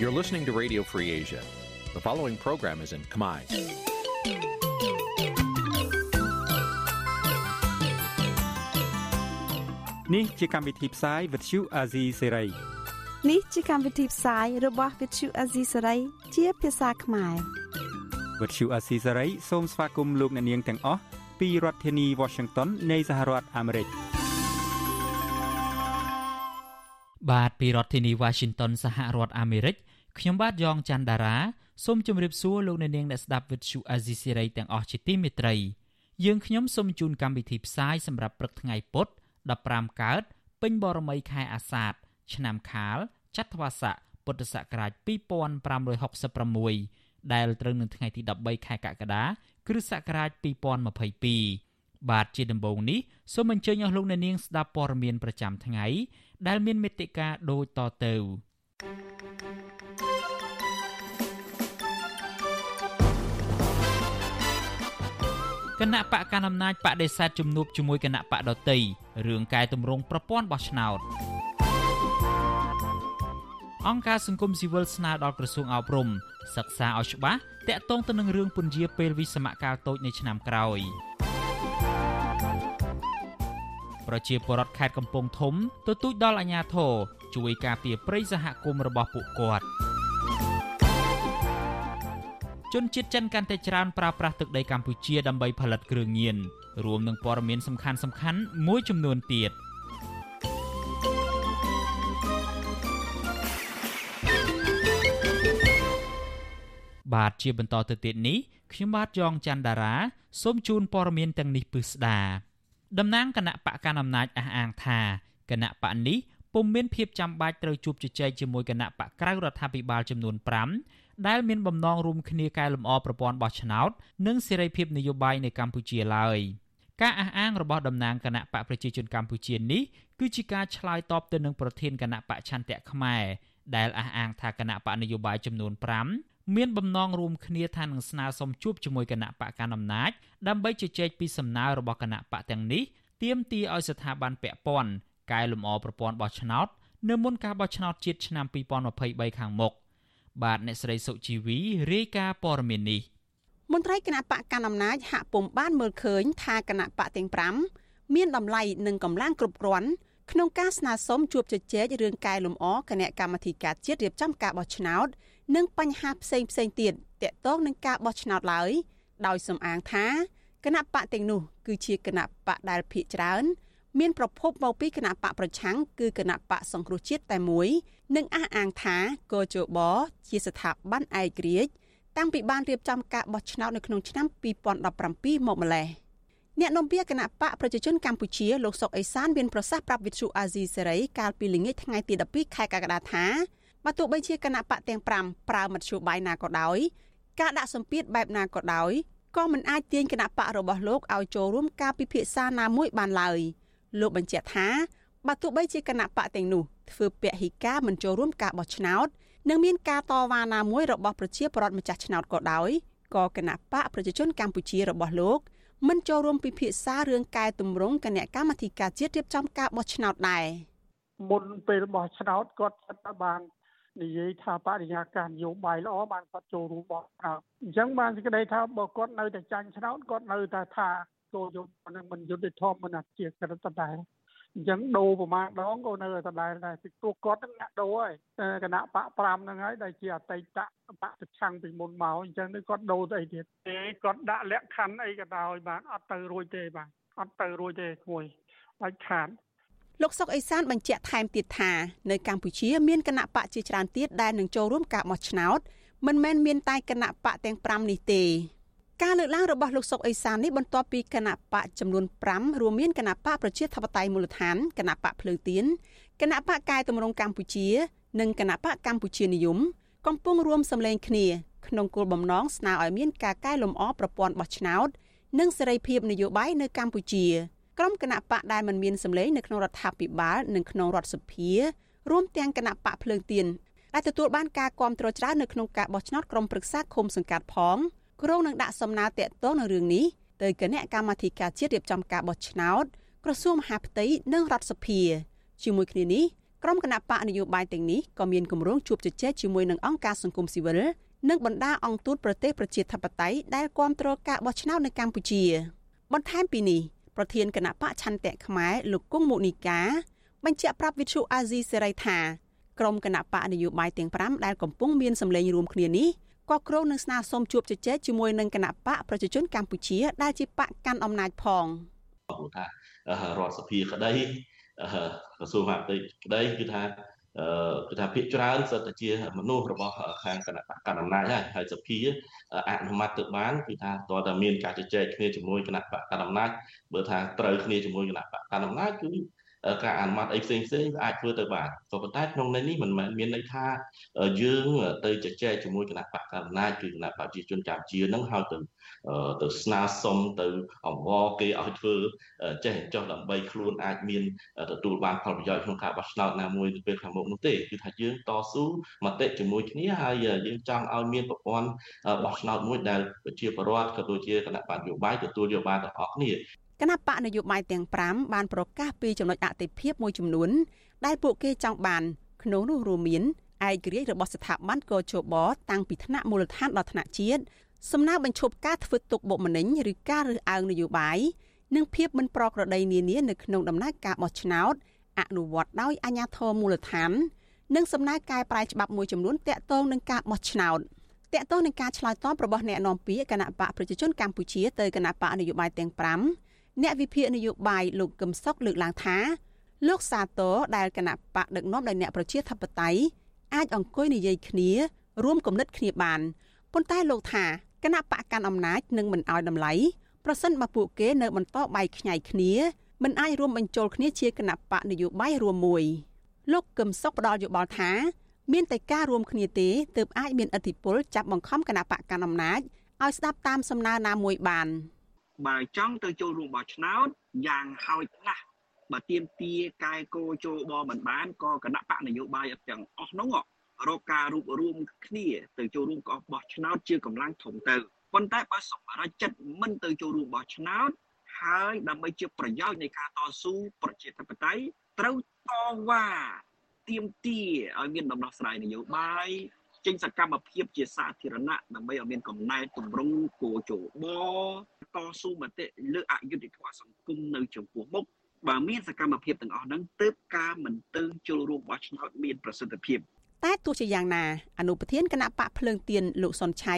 You're listening to Radio Free Asia. The following program is in Khmer. នេះជាកម្មវិធីផ្សាយ Vuthu Azizi Serai នេះជាកម្មវិធីផ្សាយរបស់ Vuthu Azizi Serai ជាភាសាខ្មែរ Vuthu Azizi Serai សូមស្វាគមន៍លោកអ្នកនាងទាំងអស់ពីរដ្ឋធានី Washington នៃសហរដ្ឋអាមេរិកបាទពីរដ្ឋធានី Washington សហរដ្ឋអាមេរិក ខ្ញុំបាទយ៉ងច័ន្ទដារាសូមជម្រាបសួរលោកអ្នកនាងអ្នកស្ដាប់ Vuthu Azizi Serai ទាំងអស់ជាទីមេត្រីយើងខ្ញុំសូមជូនកម្មវិធីផ្សាយសម្រាប់ព្រឹកថ្ងៃពុទ្ធ15កើតពេញបរមីខែអាសាឍឆ្នាំខាលចត្វាស័កពុទ្ធសករាជ2566ដែលត្រូវនឹងថ្ងៃទី13ខែកក្កដាគ្រិស្តសករាជ2022បាទជាដំបូងនេះសូមអញ្ជើញអស់លោកអ្នកនាងស្ដាប់ព័ត៌មានប្រចាំថ្ងៃដែលមានមេត្តាដូចតទៅ គណៈបកកណ្ដាលអំណាចបដិសេធជំនួបជាមួយគណៈបកដតីរឿងកែតម្រង់ប្រព័ន្ធបោះឆ្នោតអង្គការសង្គមស៊ីវិលស្នើដល់ក្រសួងអប់រំសិក្សាឲ្យច្បាស់តាក់ទងទៅនឹងរឿងពន្យាពេលវិសមកាលតូចនៅឆ្នាំក្រោយប្រជាពលរដ្ឋខេត្តកំពង់ធំទទូចដល់អាជ្ញាធរជួយការពារព្រៃសហគមន៍របស់ពួកគាត់ ជនជាតិចិនកាន់តែច្រើនប្រើប្រាស់ទឹកដីកម្ពុជាដើម្បីផលិតគ្រឿងញៀនរួមនឹងព័ត៌មានសំខាន់សំខាន់មួយចំនួនទៀតបាទជាបន្តទៅទៀតនេះខ្ញុំបាទយ៉ងច័ន្ទដារាសូមជូនព័ត៌មានទាំងនេះពិស្ដាតំណាងគណៈបកកណ្ដាលអំណាចអះអាងថាគណៈបកនេះពុំមានភាពចាំបាច់ត្រូវជួបជជែកជាមួយគណៈបកក្រៅរដ្ឋាភិបាលចំនួន5 ដែលមានបំណងរួមគ្នាកែលម្អប្រព័ន្ធបោះឆ្នោត និងសេរីភាពនយោបាយនៅកម្ពុជាឡើយការអះអាងរបស់តំណាងគណៈបកប្រជាជនកម្ពុជានេះគឺជាការឆ្លើយតបទៅនឹងប្រធានគណៈបកឆន្ទៈខ្មែរដែលអះអាងថាគណៈបកនយោបាយចំនួន5មានបំណងរួមគ្នាថានឹងស្នើសុំជួបជាមួយគណៈបកកណ្ដាលអំណាចដើម្បីជជែកពីសំណើរបស់គណៈបកទាំងនេះទាមទារឲ្យស្ថាប័នពាក់ព័ន្ធកែលម្អប្រព័ន្ធបោះឆ្នោតនៅមុនការបោះឆ្នោតជាតិឆ្នាំ2023ខាងមុខ បាទអ្នកស្រីសុជីវីរាយការណ៍ព័ត៌មាននេះមន្ត្រីគណៈបកកណ្ដាលអំណាចហាក់ពុំបានមើលឃើញថាគណៈបកទាំង5មានតម្លៃនិងកម្លាំងគ្រប់គ្រាន់ក្នុងការស្នើសុំជួបជជែករឿងកែលម្អគណៈកម្មាធិការជាតិរៀបចំការបោះឆ្នោត និងបញ្ហាផ្សេងផ្សេងទៀតទាក់ទងនឹងការបោះឆ្នោតឡើយដោយសំអាងថាគណៈបកទាំងនោះគឺជាគណៈបកដែលភាកច្រើន មានប្រភពមកពីគណៈបកប្រឆាំងគឺគណៈបកសង្គ្រោះជាតិតែមួយនិងអះអាងថាកោជបជាស្ថាប័នឯករាជ្យតាំងពីបានរៀបចំការបោះឆ្នោតនៅក្នុងឆ្នាំ2017មកម្លេះអ្នកនាំពាក្យគណៈបកប្រជាជនកម្ពុជាលោកសុកអេសានមានប្រសាសន៍ប្រាប់វិទ្យុអាស៊ីសេរីកាលពីល្ងាចថ្ងៃទី12ខែកក្កដាថាបើទោះបីជាគណៈបកទាំង5ប្រើមធ្យោបាយណាក៏ដោយការដាក់សម្ពាធបែបណាក៏ដោយក៏មិនអាចទាញគណៈបករបស់លោកឲ្យចូលរួមការពិភាក្សាណាមួយបានឡើយ លោកបញ្ជាក់ថាបើទោះបីជាគណៈបកទាំងនោះធ្វើពហិការមិនចូលរួមការបោះឆ្នោតនិងមានការតវ៉ាណាមួយរបស់ប្រជាពលរដ្ឋម្ចាស់ឆ្នោតក៏ដោយក៏គណៈបកប្រជាជនកម្ពុជារបស់លោកមិនចូលរួមពិភាក្សារឿងកែតម្រង់គណៈកម្មាធិការជាតិរៀបចំការបោះឆ្នោតដែរមុនពេលបោះឆ្នោតគាត់ថាបាននិយាយថាបរិយាកាសនយោបាយល្អបានគាត់ចូលរួមបោះឆ្នោតអញ្ចឹងបានសេចក្តីថាបើគាត់នៅតែចាញ់ឆ្នោតគាត់នៅតែថា គោលយុទ្ធនឹងមិនយុទ្ធធម៌មិនអជាក្រិតដែរអញ្ចឹងដូរប្រមាណដងក៏នៅតែដដែលដែរពីព្រោះគាត់នឹងអ្នកដូរហើយគណៈបក5ហ្នឹងហើយដែលជាអតីតបកប្រឆាំងពីមុនមកអញ្ចឹងនេះគាត់ដូរទៅអីទៀតទេគាត់ដាក់លក្ខខណ្ឌអីក៏ដោយបាទអត់ទៅរួចទេបាទអត់ទៅរួចទេគួយបាច់ខាតលោកសុកអេសានបញ្ជាក់ថែមទៀតថានៅកម្ពុជាមានគណៈបកជាច្រើនទៀតដែលនឹងចូលរួមការបោះឆ្នោតមិនមែនមានតែគណៈបកទាំង5នេះទេ ការលើកឡើងរបស់លោកសុកអេសាននេះបន្ទាប់ពីគណៈបកចំនួន5រួមមានគណៈបកប្រជាធិបតេយ្យមូលដ្ឋានគណៈបកភ្លើងទៀនគណៈបកកែតម្រង់កម្ពុជា និងគណៈបកកម្ពុជានិយមកំពុងរួមសម្លេងគ្នាក្នុងគោលបំណងស្នើឲ្យមានការកែលម្អប្រព័ន្ធបោះឆ្នោតនិងសេរីភាពនយោបាយនៅកម្ពុជាក្រុមគណៈបកដែលមិនមានសម្លេងនៅក្នុងរដ្ឋាភិបាលនិងក្នុងរដ្ឋសភារួមទាំងគណៈបកភ្លើងទៀនដែលទទួលបានការគ្រប់គ្រងច្រើននៅក្នុងការបោះឆ្នោតក្រុមប្រឹក្សាឃុំសង្កាត់ផង គ្រងនឹងដាក់សំណើតាក់ទងនឹងរឿងនេះទៅគណៈកម្មាធិការជាតិរៀបចំការបោះឆ្នោតក្រសួងមហាផ្ទៃនិងរដ្ឋសភាជាមួយគ្នានេះក្រុមគណៈបកនយោបាយទាំងនេះក៏មានគម្រោងជួបជជែកជាមួយនឹងអង្គការសង្គមស៊ីវិលនិងបណ្ដាអង្គទូតប្រទេសប្រជាធិបតេយ្យដែលគាំទ្រការបោះឆ្នោតនៅកម្ពុជា បន្ថែមពីនេះប្រធានគណៈបកឆន្ទៈខ្មែរលោកគង់មុនីកាបញ្ជាក់ប្រាប់វិទ្យុអាស៊ីសេរីថាក្រុមគណៈបកនយោបាយទាំង5ដែលកំពុងមានសម្លេងរួមគ្នានេះ ក៏គ្រោងនឹងស្នើសុំជួបជជែកជាមួយនឹងគណៈបកប្រជាជនកម្ពុជា ដែលជាបកកាន់អំណាចផងថារដ្ឋសភាក្តីក្រសួងមហាផ្ទៃក្តីគឺថាគឺថាភាគច្រើនសិតតែជាមនុស្សរបស់ខាងគណៈបកកណ្ដាលអំណាចហើយហើយសភាអនុម័តទៅបានគឺថាតើតើមានការជជែកគ្នាជាមួយគណៈបកកណ្ដាលអំណាចបើថាត្រូវគ្នាជាមួយគណៈបកកណ្ដាលអំណាចគឺ ការអនុម័តអីផ្សេងផ្សេងអាចធ្វើទៅបានក៏ប៉ុន្តែក្នុងន័យនេះមិនមែនមានន័យថាយើងទៅជជែកជាមួយគណៈបកកណ្ដាលអំណាចគឺគណៈបកប្រជាជនកម្ពុជានឹងហើយទៅទៅស្នើសុំទៅអង្វរគេឲ្យធ្វើចេះចោះដើម្បីខ្លួនអាចមានទទួលបានផលប្រយោជន៍ក្នុងការបោះឆ្នោតណាមួយពេលខាងមុខនោះទេគឺថាយើងតស៊ូមតិជាមួយគ្នាហើយយើងចង់ឲ្យមានប្រព័ន្ធបោះឆ្នោតមួយដែលប្រជាពលរដ្ឋក៏ដូចជាគណៈបកនយោបាយទទួលយកបានទាំងអស់គ្នា គណៈបកនយោបាយទាំង5បានប្រកាសពីចំណុចអតិភិបមួយចំនួន ដែលពួកគេចង់បានក្នុងនោះរួមមានឯករាជ្យរបស់ស្ថាប័នកោជបតាំងពីថ្នាក់មូលដ្ឋានដល់ថ្នាក់ជាតិសំណើបញ្ឈប់ការធ្វើទុកបុកម្នេញឬការរើសអើងនយោបាយនិងភាពមិនប្រក្រតីនានានៅក្នុងដំណើរការបោះឆ្នោតអនុវត្តដោយអាជ្ញាធរមូលដ្ឋាន និងសំណើកែប្រែច្បាប់មួយចំនួនតាក់ទងនឹងការបោះឆ្នោតតាក់ទងនឹងការឆ្លើយតបរបស់អ្នកនាំពាក្យគណៈបកប្រជាជនកម្ពុជាទៅគណៈបកនយោបាយទាំង5 អ្នកវិភាគនយោបាយលោកកឹមសុខលើកឡើងថាលោកសាទរដែលគណៈបកដឹកនាំដោយអ្នកប្រជាធិបតេយ្យអាចអង្គុយនិយាយគ្នារួមគំនិតគ្នាបានប៉ុន្តែលោកថាគណៈបកកាន់អំណាចនឹងមិនអោយតម្លៃប្រសិនបើពួកគេនៅបន្តបែកខ្ញែកគ្នាមិនអាចរួមបញ្ចូលគ្នាជាគណៈបកនយោបាយរួមមួយលោកកឹមសុខផ្ដល់យោបល់ថា មានតែការរួមគ្នាទេទើបអាចមានឥទ្ធិពលចាប់បង្ខំគណៈបកកាន់អំណាចឲ្យស្ដាប់តាមសំណើណាមួយបាន បើចង់ទៅចូលរួមបោះឆ្នោតយ៉ាងហោចណាស់បើទៀមទាកែគោចូលបមិនបានក៏គណៈបកនយោបាយទាំងអស់នោះរកការរួបរวมគ្នាទៅចូលរួមកោះបោះឆ្នោតជាកម្លាំងធំទៅប៉ុន្តែបើសម្រាប់ចិត្តមិនទៅចូលរួមបោះឆ្នោតហើយដើម្បីជាប្រយោជន៍នៃការតស៊ូប្រជាធិបតេយ្យត្រូវតវ៉ាទៀមទាឲ្យមានដំណោះស្រាយនយោបាយ ចេញសកម្មភាពជាសាធារណៈដើម្បីឲ្យមានកំណែទម្រង់គោជោបតស៊ូមតិលើអយុត្តិធម៌សង្គមនៅចំពោះមុខបើមានសកម្មភាពទាំងអស់ហ្នឹងទើបការមិនទៅចូលរួមបោះឆ្នោតមានប្រសិទ្ធភាពតែទោះជាយ៉ាងណាអនុប្រធានគណៈបកភ្លើងទៀនលោកសុនឆៃ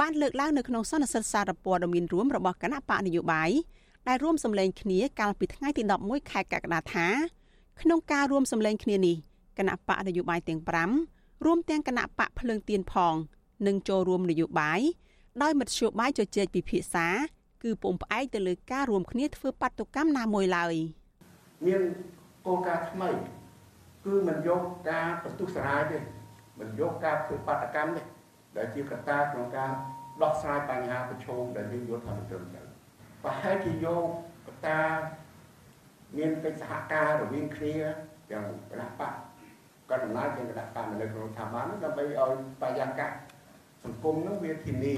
បានលើកឡើងនៅក្នុងសន្និសីទសារព័ត៌មានរួមរបស់គណៈបកនយោបាយដែលរួមសម្លេងគ្នាកាលពីថ្ងៃទី11ខែកក្កដាថាក្នុងការរួមសម្លេងគ្នានេះគណៈបកនយោបាយទាំង5 រួមទាំងគណៈបកភ្លើងទៀនផងនឹងចូលរួមនយោបាយដោយមធ្យោបាយជជែកពិភាក្សា គឺពុំផ្អែកទៅលើការរួមគ្នាធ្វើបាតុកម្មណាមួយឡើយមានគោលការណ៍ថ្មី គឺមិនយកការបន្ទុះសារាយទេមិនយកការធ្វើបាតកម្មទេដែលជាកត្តាក្នុងការដោះស្រាយបញ្ហាប្រឈមដែលយើងយល់ថាមិនត្រឹមត្រូវប្រហែលជាយកកត្តាមានកិច្ចសហការរវាងគ្នាទាំងគណៈបក កណ្ដាលអំណាចទាំងគណៈបកនៅក្នុងស្ថាប័នដើម្បីឲ្យបរិយាកាសសង្គមនោះវាធានា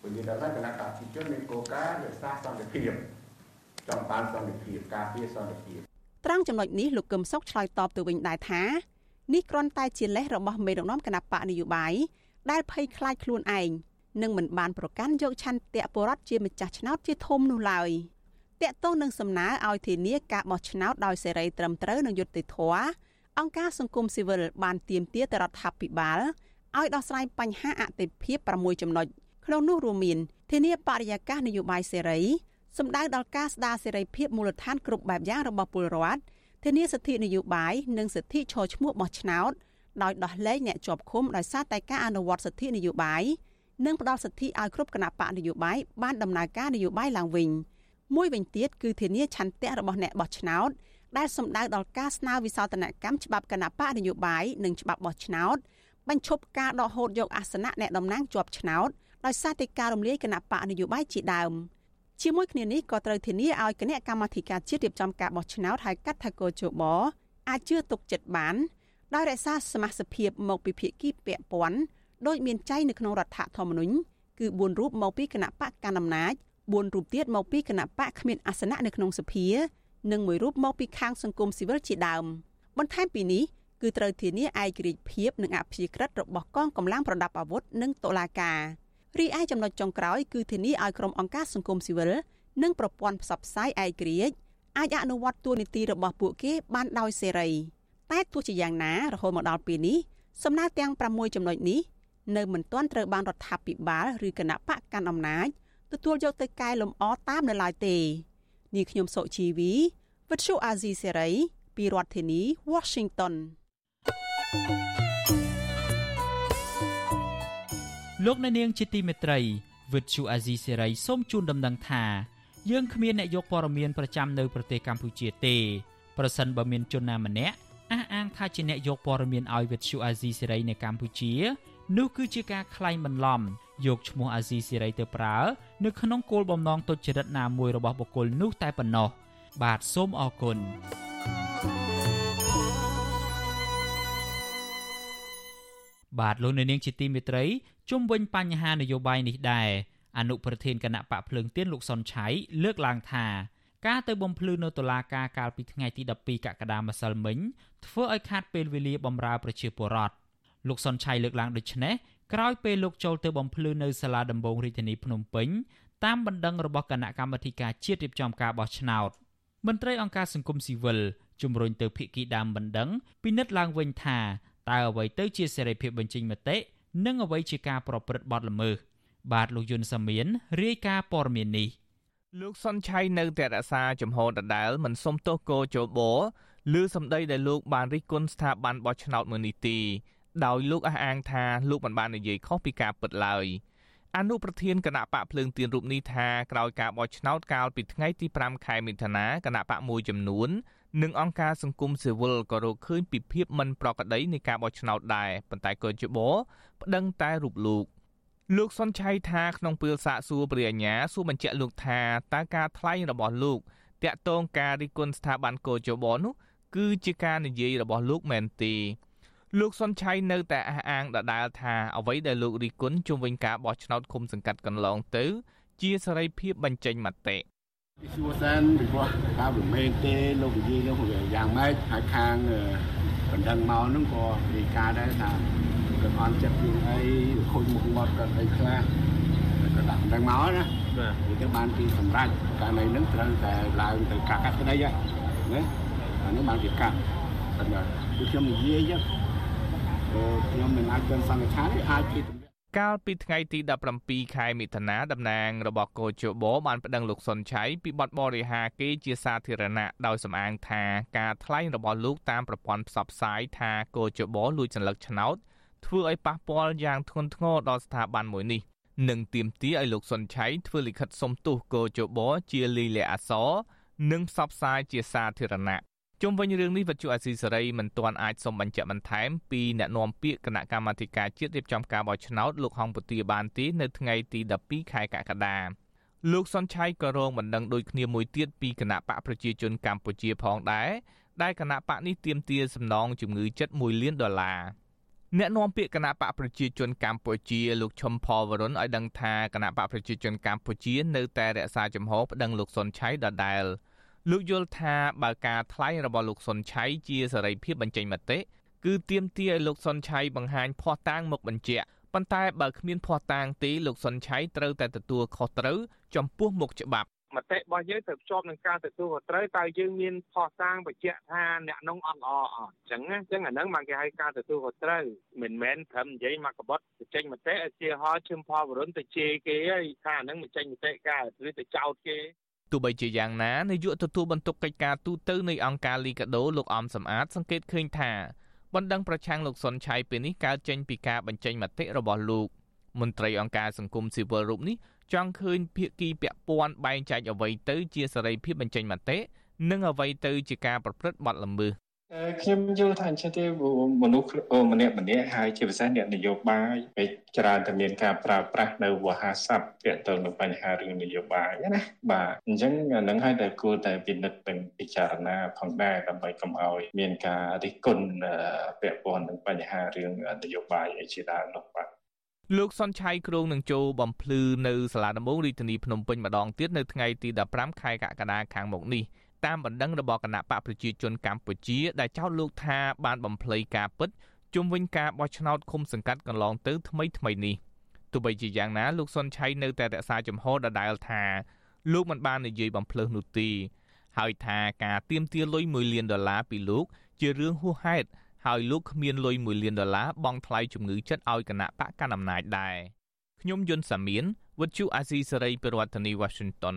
ព្រោះនិយាយដល់គណៈបកប្រជាជនមានគោលការណ៍រក្សាសន្តិភាពចង់បានសន្តិភាពការពារសន្តិភាពត្រង់ចំណុចនេះលោកកឹមសុខឆ្លើយតបទៅវិញដែរថានេះគ្រាន់តែជាលេសរបស់មេដឹកនាំគណៈបកនយោបាយដែលភ័យខ្លាចខ្លួនឯងនិងមិនបានប្រកាន់យកឆន្ទៈបរដ្ឋជាម្ចាស់ឆ្នោតជាធំនោះឡើយតាក់ទងនឹងសំណើឲ្យធានាការបោះឆ្នោតដោយសេរីត្រឹមត្រូវនិងយុត្តិធម៌ អង្គការសង្គមស៊ីវិលបានទាមទារទៅរដ្ឋាភិបាលឲ្យដោះស្រាយបញ្ហាអតិភិប6ចំណុចក្នុងនោះរួមមានធានាបរិយាកាសនយោបាយសេរីសម្ដៅដល់ការស្ដារសេរីភាពមូលដ្ឋានគ្រប់បែបយ៉ាងរបស់ពលរដ្ឋធានាសិទ្ធិនយោបាយនិងសិទ្ធិឈរឈ្មោះបោះឆ្នោតដោយដោះលែងអ្នកជាប់ឃុំដោយសារតែការអនុវត្តសិទ្ធិនយោបាយនិងផ្ដល់សិទ្ធិឲ្យគ្រប់គណៈបកនយោបាយបានដំណើរការនយោបាយឡើងវិញមួយវិញទៀតគឺធានាឆន្ទៈរបស់អ្នកបោះឆ្នោត ដែលសម្ដៅដល់ការស្នើវិសោធនកម្មច្បាប់គណៈបកនយោបាយនិងច្បាប់បោះឆ្នោតបញ្ឈប់ការដកហូតយកអាសនៈអ្នកតំណាងជាប់ឆ្នោតដោយសារតែការរំលាយគណៈបកនយោបាយជាដើម។ជាមួយគ្នានេះក៏ត្រូវធានាឲ្យគណៈកម្មាធិការជាតិរៀបចំការបោះឆ្នោតហៅកាត់ថាកោជបអាចជឿទុកចិត្តបានដោយរក្សាសមាជិកភាពមកពីភាគីពាក់ព័ន្ធដោយមានចែងនៅក្នុងរដ្ឋធម្មនុញ្ញគឺ4រូបមកពីគណៈបកកណ្ដាលអំណាច4រូបទៀតមកពីគណៈបកគ្មានអាសនៈនៅក្នុងសភា និងមួយរូបមកពីខាងសង្គមស៊ីវិលជាដើមបន្ថែមពីនេះគឺត្រូវធានាឯករាជ្យភាពនិងអព្យាក្រឹតរបស់កងកម្លាំងប្រដាប់អាវុធនិងតុលាការរីឯចំណុចចុងក្រោយគឺធានាឲ្យក្រុមអង្គការសង្គមស៊ីវិលនិងប្រព័ន្ធផ្សព្វផ្សាយឯករាជ្យអាចអនុវត្តតួនាទីរបស់ពួកគេបានដោយសេរីតែទោះជាយ៉ាងណារហូតមកដល់ពេលនេះសំណើទាំង6ចំណុចនេះនៅមិនទាន់ត្រូវបានរដ្ឋាភិបាលឬគណៈបកកាន់អំណាចទទួលយកទៅកែលម្អតាមនៅឡើយទេ នាងខ្ញុំសុជីវីវិទ្យុអាស៊ីសេរីពីរដ្ឋធានី Washington លោកអ្នកនាងជាទីមេត្រីវិទ្យុអាស៊ីសេរីសូមជូនដំណឹងថា យើងគ្មានអ្នកយកព័ត៌មានប្រចាំនៅប្រទេសកម្ពុជាទេប្រសិនបើមានជនណាម្នាក់អះអាងថាជាអ្នកយកព័ត៌មានឲ្យវិទ្យុអាស៊ីសេរីនៅកម្ពុជា នោះគឺជាការក្លែងបន្លំយកឈ្មោះអាស៊ីសេរីទៅប្រើ នៅក្នុងគោលបំណងទុច្ចរិតណាមួយរបស់បុគ្គលនោះតែប៉ុណ្ណោះបាទសូមអរគុណបាទលោកនៅនាងជាទីមេត្រីជុំវិញបញ្ហានយោបាយនេះដែរអនុប្រធានគណៈបកភ្លើងទៀនលោកសុនឆៃលើកឡើងថាការទៅបំភ្លឺនៅតុលាការកាលពីថ្ងៃទី12កក្កដាម្សិលមិញធ្វើឲ្យខាតពេលវេលាបំរើប្រជាពលរដ្ឋ លោកសុនឆៃលើកឡើងដូចនេះក្រោយពេលលោកចូលទៅបំភ្លឺនៅសាលាដំបងរាជធានីភ្នំពេញតាមបណ្ដឹងរបស់គណៈកម្មាធិការជាតិរៀបចំការបោះឆ្នោតមន្ត្រីអង្គការសង្គមស៊ីវិលជំរុញទៅភាគីដើមបណ្ដឹងពិនិត្យឡើងវិញថាតើអ្វីទៅជាសេរីភាពបញ្ចេញមតិនិងអ្វីជាការប្រព្រឹត្តបទល្មើសបាទលោកយុនសាមៀនរាយការណ៍ព័ត៌មាននេះលោកសុនឆៃនៅតែរក្សាចំហដដែលមិនសុំទោសគោជបឬសម្ដីដែលលោកបានរិះគន់ស្ថាប័នបោះឆ្នោតមួយនេះទេ ដោយលោកអះអាងថាលោកមិនបាននិយាយខុសពីការពិតឡើយអនុប្រធានគណៈបកភ្លើងទៀនរូបនេះថាក្រោយការបោះឆ្នោតកាលពីថ្ងៃទី5ខែមិថុនាគណៈបកមួយចំនួននិងអង្គការសង្គមស៊ីវិលក៏រកឃើញពីភាពមិនប្រក្រតីនៃការបោះឆ្នោតដែរប៉ុន្តែក៏ជបប្តឹងតែរូបលោកលោកសុនឆៃថាក្នុងពេលសាកសួរព្រះអញ្ញាសួរបញ្ជាក់លោកថាតើការថ្លែងរបស់លោកតាក់ទងការរិះគន់ស្ថាប័នកោជបនោះគឺជាការនិយាយរបស់លោកមែនទេ លោកសុនឆៃនៅតែអះអាងដដែលថាអ្វីដែលលោករិះគន់ជុំវិញការបោះឆ្នោតឃុំសង្កាត់កន្លងទៅ ជាសេរីភាពបញ្ចេញមតិសួរសិនពីព្រោះថាមិនមែនទេលោកនិយាយនោះយ៉ាងម៉េចហើយខាងបណ្ដឹងមកនោះក៏និយាយការដែរថាគាត់អន់ចិត្តជាងអីខូចមុខមាត់គាត់អីខ្លះក៏ដាក់បណ្ដឹងមកណាបាទវាទៅបានទីសម្រាប់ករណីហ្នឹងត្រូវតែឡើងទៅកាត់កាត់ក្តីហ្នឹងណាអានេះបានគេកាត់តែគឺខ្ញុំនិយាយចឹង ខ្ញុំមិនអាចបានសន្និដ្ឋានអាចពីកាលពីថ្ងៃទី17ខែមិថុនាតំណាងរបស់កោជបបានប្តឹងលោកសុនឆៃពីបទបរិហាគេជាសាធារណៈដោយសំអាងថាការថ្លែងរបស់លោកតាមប្រព័ន្ធផ្សព្វផ្សាយថាកោជបលួចសញ្ញាឆ្នោតធ្វើឲ្យប៉ះពាល់យ៉ាងធ្ងន់ធ្ងរដល់ស្ថាប័នមួយនេះនិងទាមទារឲ្យលោកសុនឆៃធ្វើលិខិតសុំទោសកោជបជាលីលាអសរនិងផ្សព្វផ្សាយជាសាធារណៈ ជុំវិញរឿងនេះវិទ្យុអាស៊ីសេរីមិនទាន់អាចសុំបញ្ជាក់បន្ថែមពីអ្នកនាំពាក្យគណៈកម្មាធិការជាតិរៀបចំការបោះឆ្នោតលោកហងពទាបានទេនៅថ្ងៃទី12ខែកក្កដាលោកសុនឆៃក៏រងបណ្ដឹងដូចគ្នាមួយទៀតពីគណៈបកប្រជាជនកម្ពុជាផងដែរដែលគណៈបកនេះទាមទារសំណងជំងឺចិត្ត1លានដុល្លារអ្នកនាំពាក្យគណៈបកប្រជាជនកម្ពុជាលោកឈុំផលវរុនឲ្យដឹងថាគណៈបកប្រជាជនកម្ពុជានៅតែរក្សាចំហប្តឹងលោកសុនឆៃដដែល លោកយល់ថាបើការថ្លែងរបស់លោកសុនឆៃជាសេរីភាពបញ្ចេញមតិគឺទាមទារឲ្យលោកសុនឆៃបង្ហាញភ័ស្តុតាងមកបញ្ជាក់ប៉ុន្តែបើគ្មានភ័ស្តុតាងទេលោកសុនឆៃត្រូវតែទទួលខុសត្រូវចំពោះមុខច្បាប់មតិរបស់យើងទៅភ្ជាប់នឹងការទទួលខុសត្រូវតើយើងមានផុសតាងបញ្ជាក់ថាអ្នកនោះអត់ល្អអត់អញ្ចឹងអញ្ចឹងអាហ្នឹងបានគេហៅការទទួលខុសត្រូវមិនមែនត្រឹមនិយាយមកកបត់ទៅចេញមតិឲ្យជាហោឈឹមផលវរុនទៅជេរគេហើយថាអាហ្នឹងមិនចេញមតិកើតឬទៅចោទគេ ទោះបីជាយ៉ាងណានាយកទទួលបន្ទុកកិច្ចការទូតទៅនៃអង្គការលីកាដូលោកអំសំអាតសង្កេតឃើញថាបណ្ដឹងប្រឆាំងលោកសុនឆៃពេលនេះកើតចេញពីការបញ្ចេញមតិរបស់លោកមន្ត្រីអង្គការសង្គមស៊ីវិលរូបនេះចង់ឃើញភាគីពាក់ព័ន្ធបែងចែកអ្វីទៅជាសេរីភាពបញ្ចេញមតិនិងអ្វីទៅជាការប្រព្រឹត្តបទល្មើស ខ្ញុំយល់ថាអញ្ចឹងទេមនុស្សម្នាក់ម្នាក់ហើយជាពិសេសអ្នកនយោបាយពេលច្រើនតែមានការប្រើប្រាស់នៅវោហារស័ព្ទទាក់ទងនឹងបញ្ហារឿងនយោបាយណាបាទអញ្ចឹងនឹងឲ្យតែគួរតែពិនិត្យនិងពិចារណាផងដែរដើម្បីកុំឲ្យមានការរិះគន់ពាក់ព័ន្ធនឹងបញ្ហារឿងនយោបាយអីជាដើមនោះបាទលោកសុនឆៃគ្រងនឹងចូលបំភ្លឺនៅសាលាដំបងរាជធានីភ្នំពេញម្ដងទៀតនៅថ្ងៃទី15ខែកក្កដាខាងមុខនេះ តាមបណ្ដឹងរបស់គណៈបកប្រជាជនកម្ពុជា ដែលចោទលោកថាបានបំភ្លៃការពិតជុំវិញការបោះឆ្នោតឃុំសង្កាត់កន្លងទៅថ្មីថ្មីនេះទោះបីជាយ៉ាងណាលោកសុនឆៃនៅតែរក្សាជំហរដដែលថាលោកមិនបាននិយាយបំភ្លើសនោះទេហើយថាការទៀមទាលុយ1លានដុល្លារពីលោកជារឿងហួសហេតុហើយលោកគ្មានលុយ1លានដុល្លារបង់ថ្លៃជំងឺចិត្តឲ្យគណៈបកកណ្ដាលអំណាចដែរខ្ញុំយុនសាមៀនវិទ្យុអាស៊ីសេរីប្រធានាធិបតី Washington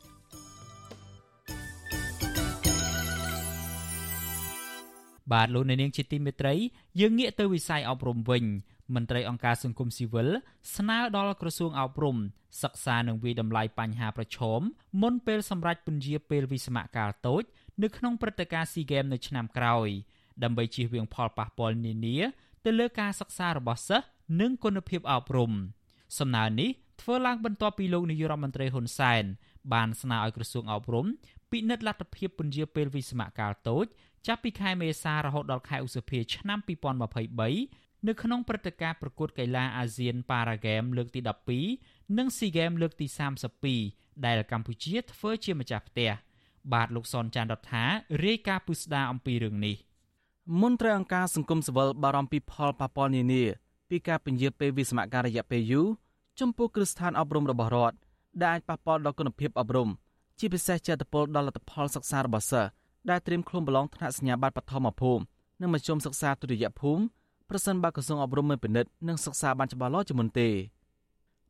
បាទលោកអ្នកនាងជាទីមេត្រី យើងងាកទៅវិស័យអប់រំវិញមន្ត្រីអង្គការសង្គមស៊ីវិលស្នើដល់ក្រសួងអប់រំសិក្សានិងវិតម្លៃបញ្ហាប្រឈមមុនពេលសម្រេចពន្យាពេលវិស្សមកាលតូច នៅក្នុងព្រឹត្តិការណ៍ SEA Games នៅឆ្នាំក្រោយដើម្បីជៀសវាងផលប៉ះពាល់នានាទៅលើការសិក្សារបស់សិស្សនិងគុណភាពអប់រំសំណើនេះធ្វើឡើងបន្ទាប់ពីលោកនាយរដ្ឋមន្ត្រីហ៊ុនសែនបានស្នើឲ្យក្រសួងអប់រំ ពិនិត្យលទ្ធភាពពន្យាពេលវិស្សមកាលតូច ចាប់ពីខែមេសារហូតដល់ខែឧសភាឆ្នាំ2023នៅក្នុងព្រឹត្តិការណ៍ប្រកួតកីឡាអាស៊ានប៉ារ៉ាហ្គេមលើកទី12និងស៊ីហ្គេមលើកទី32ដែលកម្ពុជាធ្វើជាម្ចាស់ផ្ទះបាទលោកសនចាន់រដ្ឋារាយការណ៍ពុស្ដាអំពីរឿងនេះមន្ត្រីអង្គការសង្គមស៊ីវិលបារម្ភពីផលប៉ះពាល់នានាពីការពន្យាពេលវិស្សមការរយៈពេលយូរចំពោះគ្រឹះស្ថានអប់រំរបស់រដ្ឋដែលអាចប៉ះពាល់ដល់គុណភាពអប់រំ ជាពិសេសចេតពលដល់លទ្ធផលសិក្សារបស់សិស្សដែលត្រៀមខ្លួនប្រឡងថ្នាក់សញ្ញាបត្របឋមភូមិនិងមធ្យមសិក្សាទុតិយភូមិប្រសិនបើក្រសួងអប់រំមិនពិនិត្យនិងសិក្សាបានច្បាស់លាស់ជាមុនទេ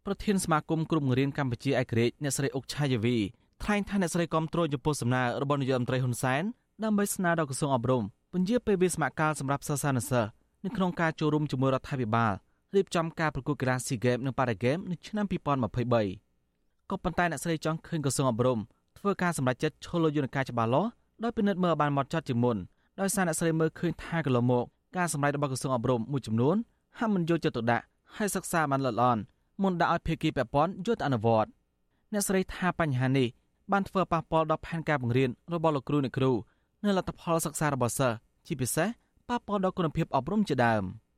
ប្រធានសមាគមគ្រូបង្រៀនកម្ពុជាឯករាជ្យអ្នកស្រីអុកឆាយាវីថ្លែងថាអ្នកស្រីគាំទ្រចំពោះសំណើរបស់នាយករដ្ឋមន្ត្រីហ៊ុនសែនដើម្បីស្នើដល់ក្រសួងអប់រំពន្យាពេលវិស្សមកាលសម្រាប់សិស្សានុសិស្សនៅក្នុងការចូលរួមជាមួយរដ្ឋាភិបាលរៀបចំការប្រកួតកីឡាស៊ីហ្គេមនិងប៉ារ៉ាហ្គេមនៅឆ្នាំ2023ក៏ប៉ុន្តែអ្នកស្រីចង់ឃើញក្រសួងអប់រំ ធ្វើការសម្រេចចិត្តឈលលើយន្តការច្បាស់លាស់ដោយពិនិត្យមើលបានមកចត់ជាមុនដោយសារអ្នកស្រីមើលឃើញថាកន្លងមកការសម្ដែងរបស់ក្រសួងអប់រំមួយចំនួនហាក់មិនយកចិត្តទុកដាក់ហើយសិក្សាបានល្អិតល្អន់មុនដាក់ឲ្យភាគីពាក់ព័ន្ធយកទៅអនុវត្តអ្នកស្រីថាបញ្ហានេះបានធ្វើប៉ះពាល់ដល់ផែនការបង្រៀនរបស់លោកគ្រូអ្នកគ្រូនិងលទ្ធផលសិក្សារបស់សិស្សជាពិសេសប៉ះពាល់ដល់គុណភាពអប់រំជាដើម។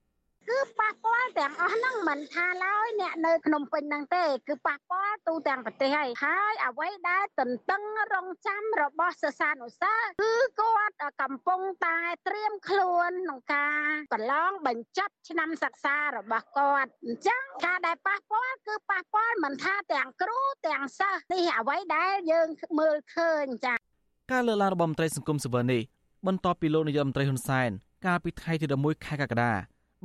គឺប៉ះពាល់ ទាំងអស់ហ្នឹងមិនថាឡើយអ្នកនៅភ្នំពេញហ្នឹងទេគឺប៉ះពាល់ទូទាំងប្រទេសហើយហើយអ្វីដែលទន្ទឹងរង់ចាំរបស់សិស្សានុសិស្សគឺគាត់កំពុងតែត្រៀមខ្លួនក្នុងការប្រឡងបញ្ចប់ឆ្នាំសិក្សារបស់គាត់អញ្ចឹងការដែលប៉ះពាល់គឺប៉ះពាល់មិនថាទាំងគ្រូទាំងសិស្សនេះអ្វីដែលយើងមើលឃើញចា៎ការលើកឡើងរបស់មន្ត្រីសង្គមស៊ីវិលនេះបន្ទាប់ពីលោកនាយករដ្ឋមន្ត្រីហ៊ុនសែនកាលពីថ្ងៃទី11ខែកក្កដា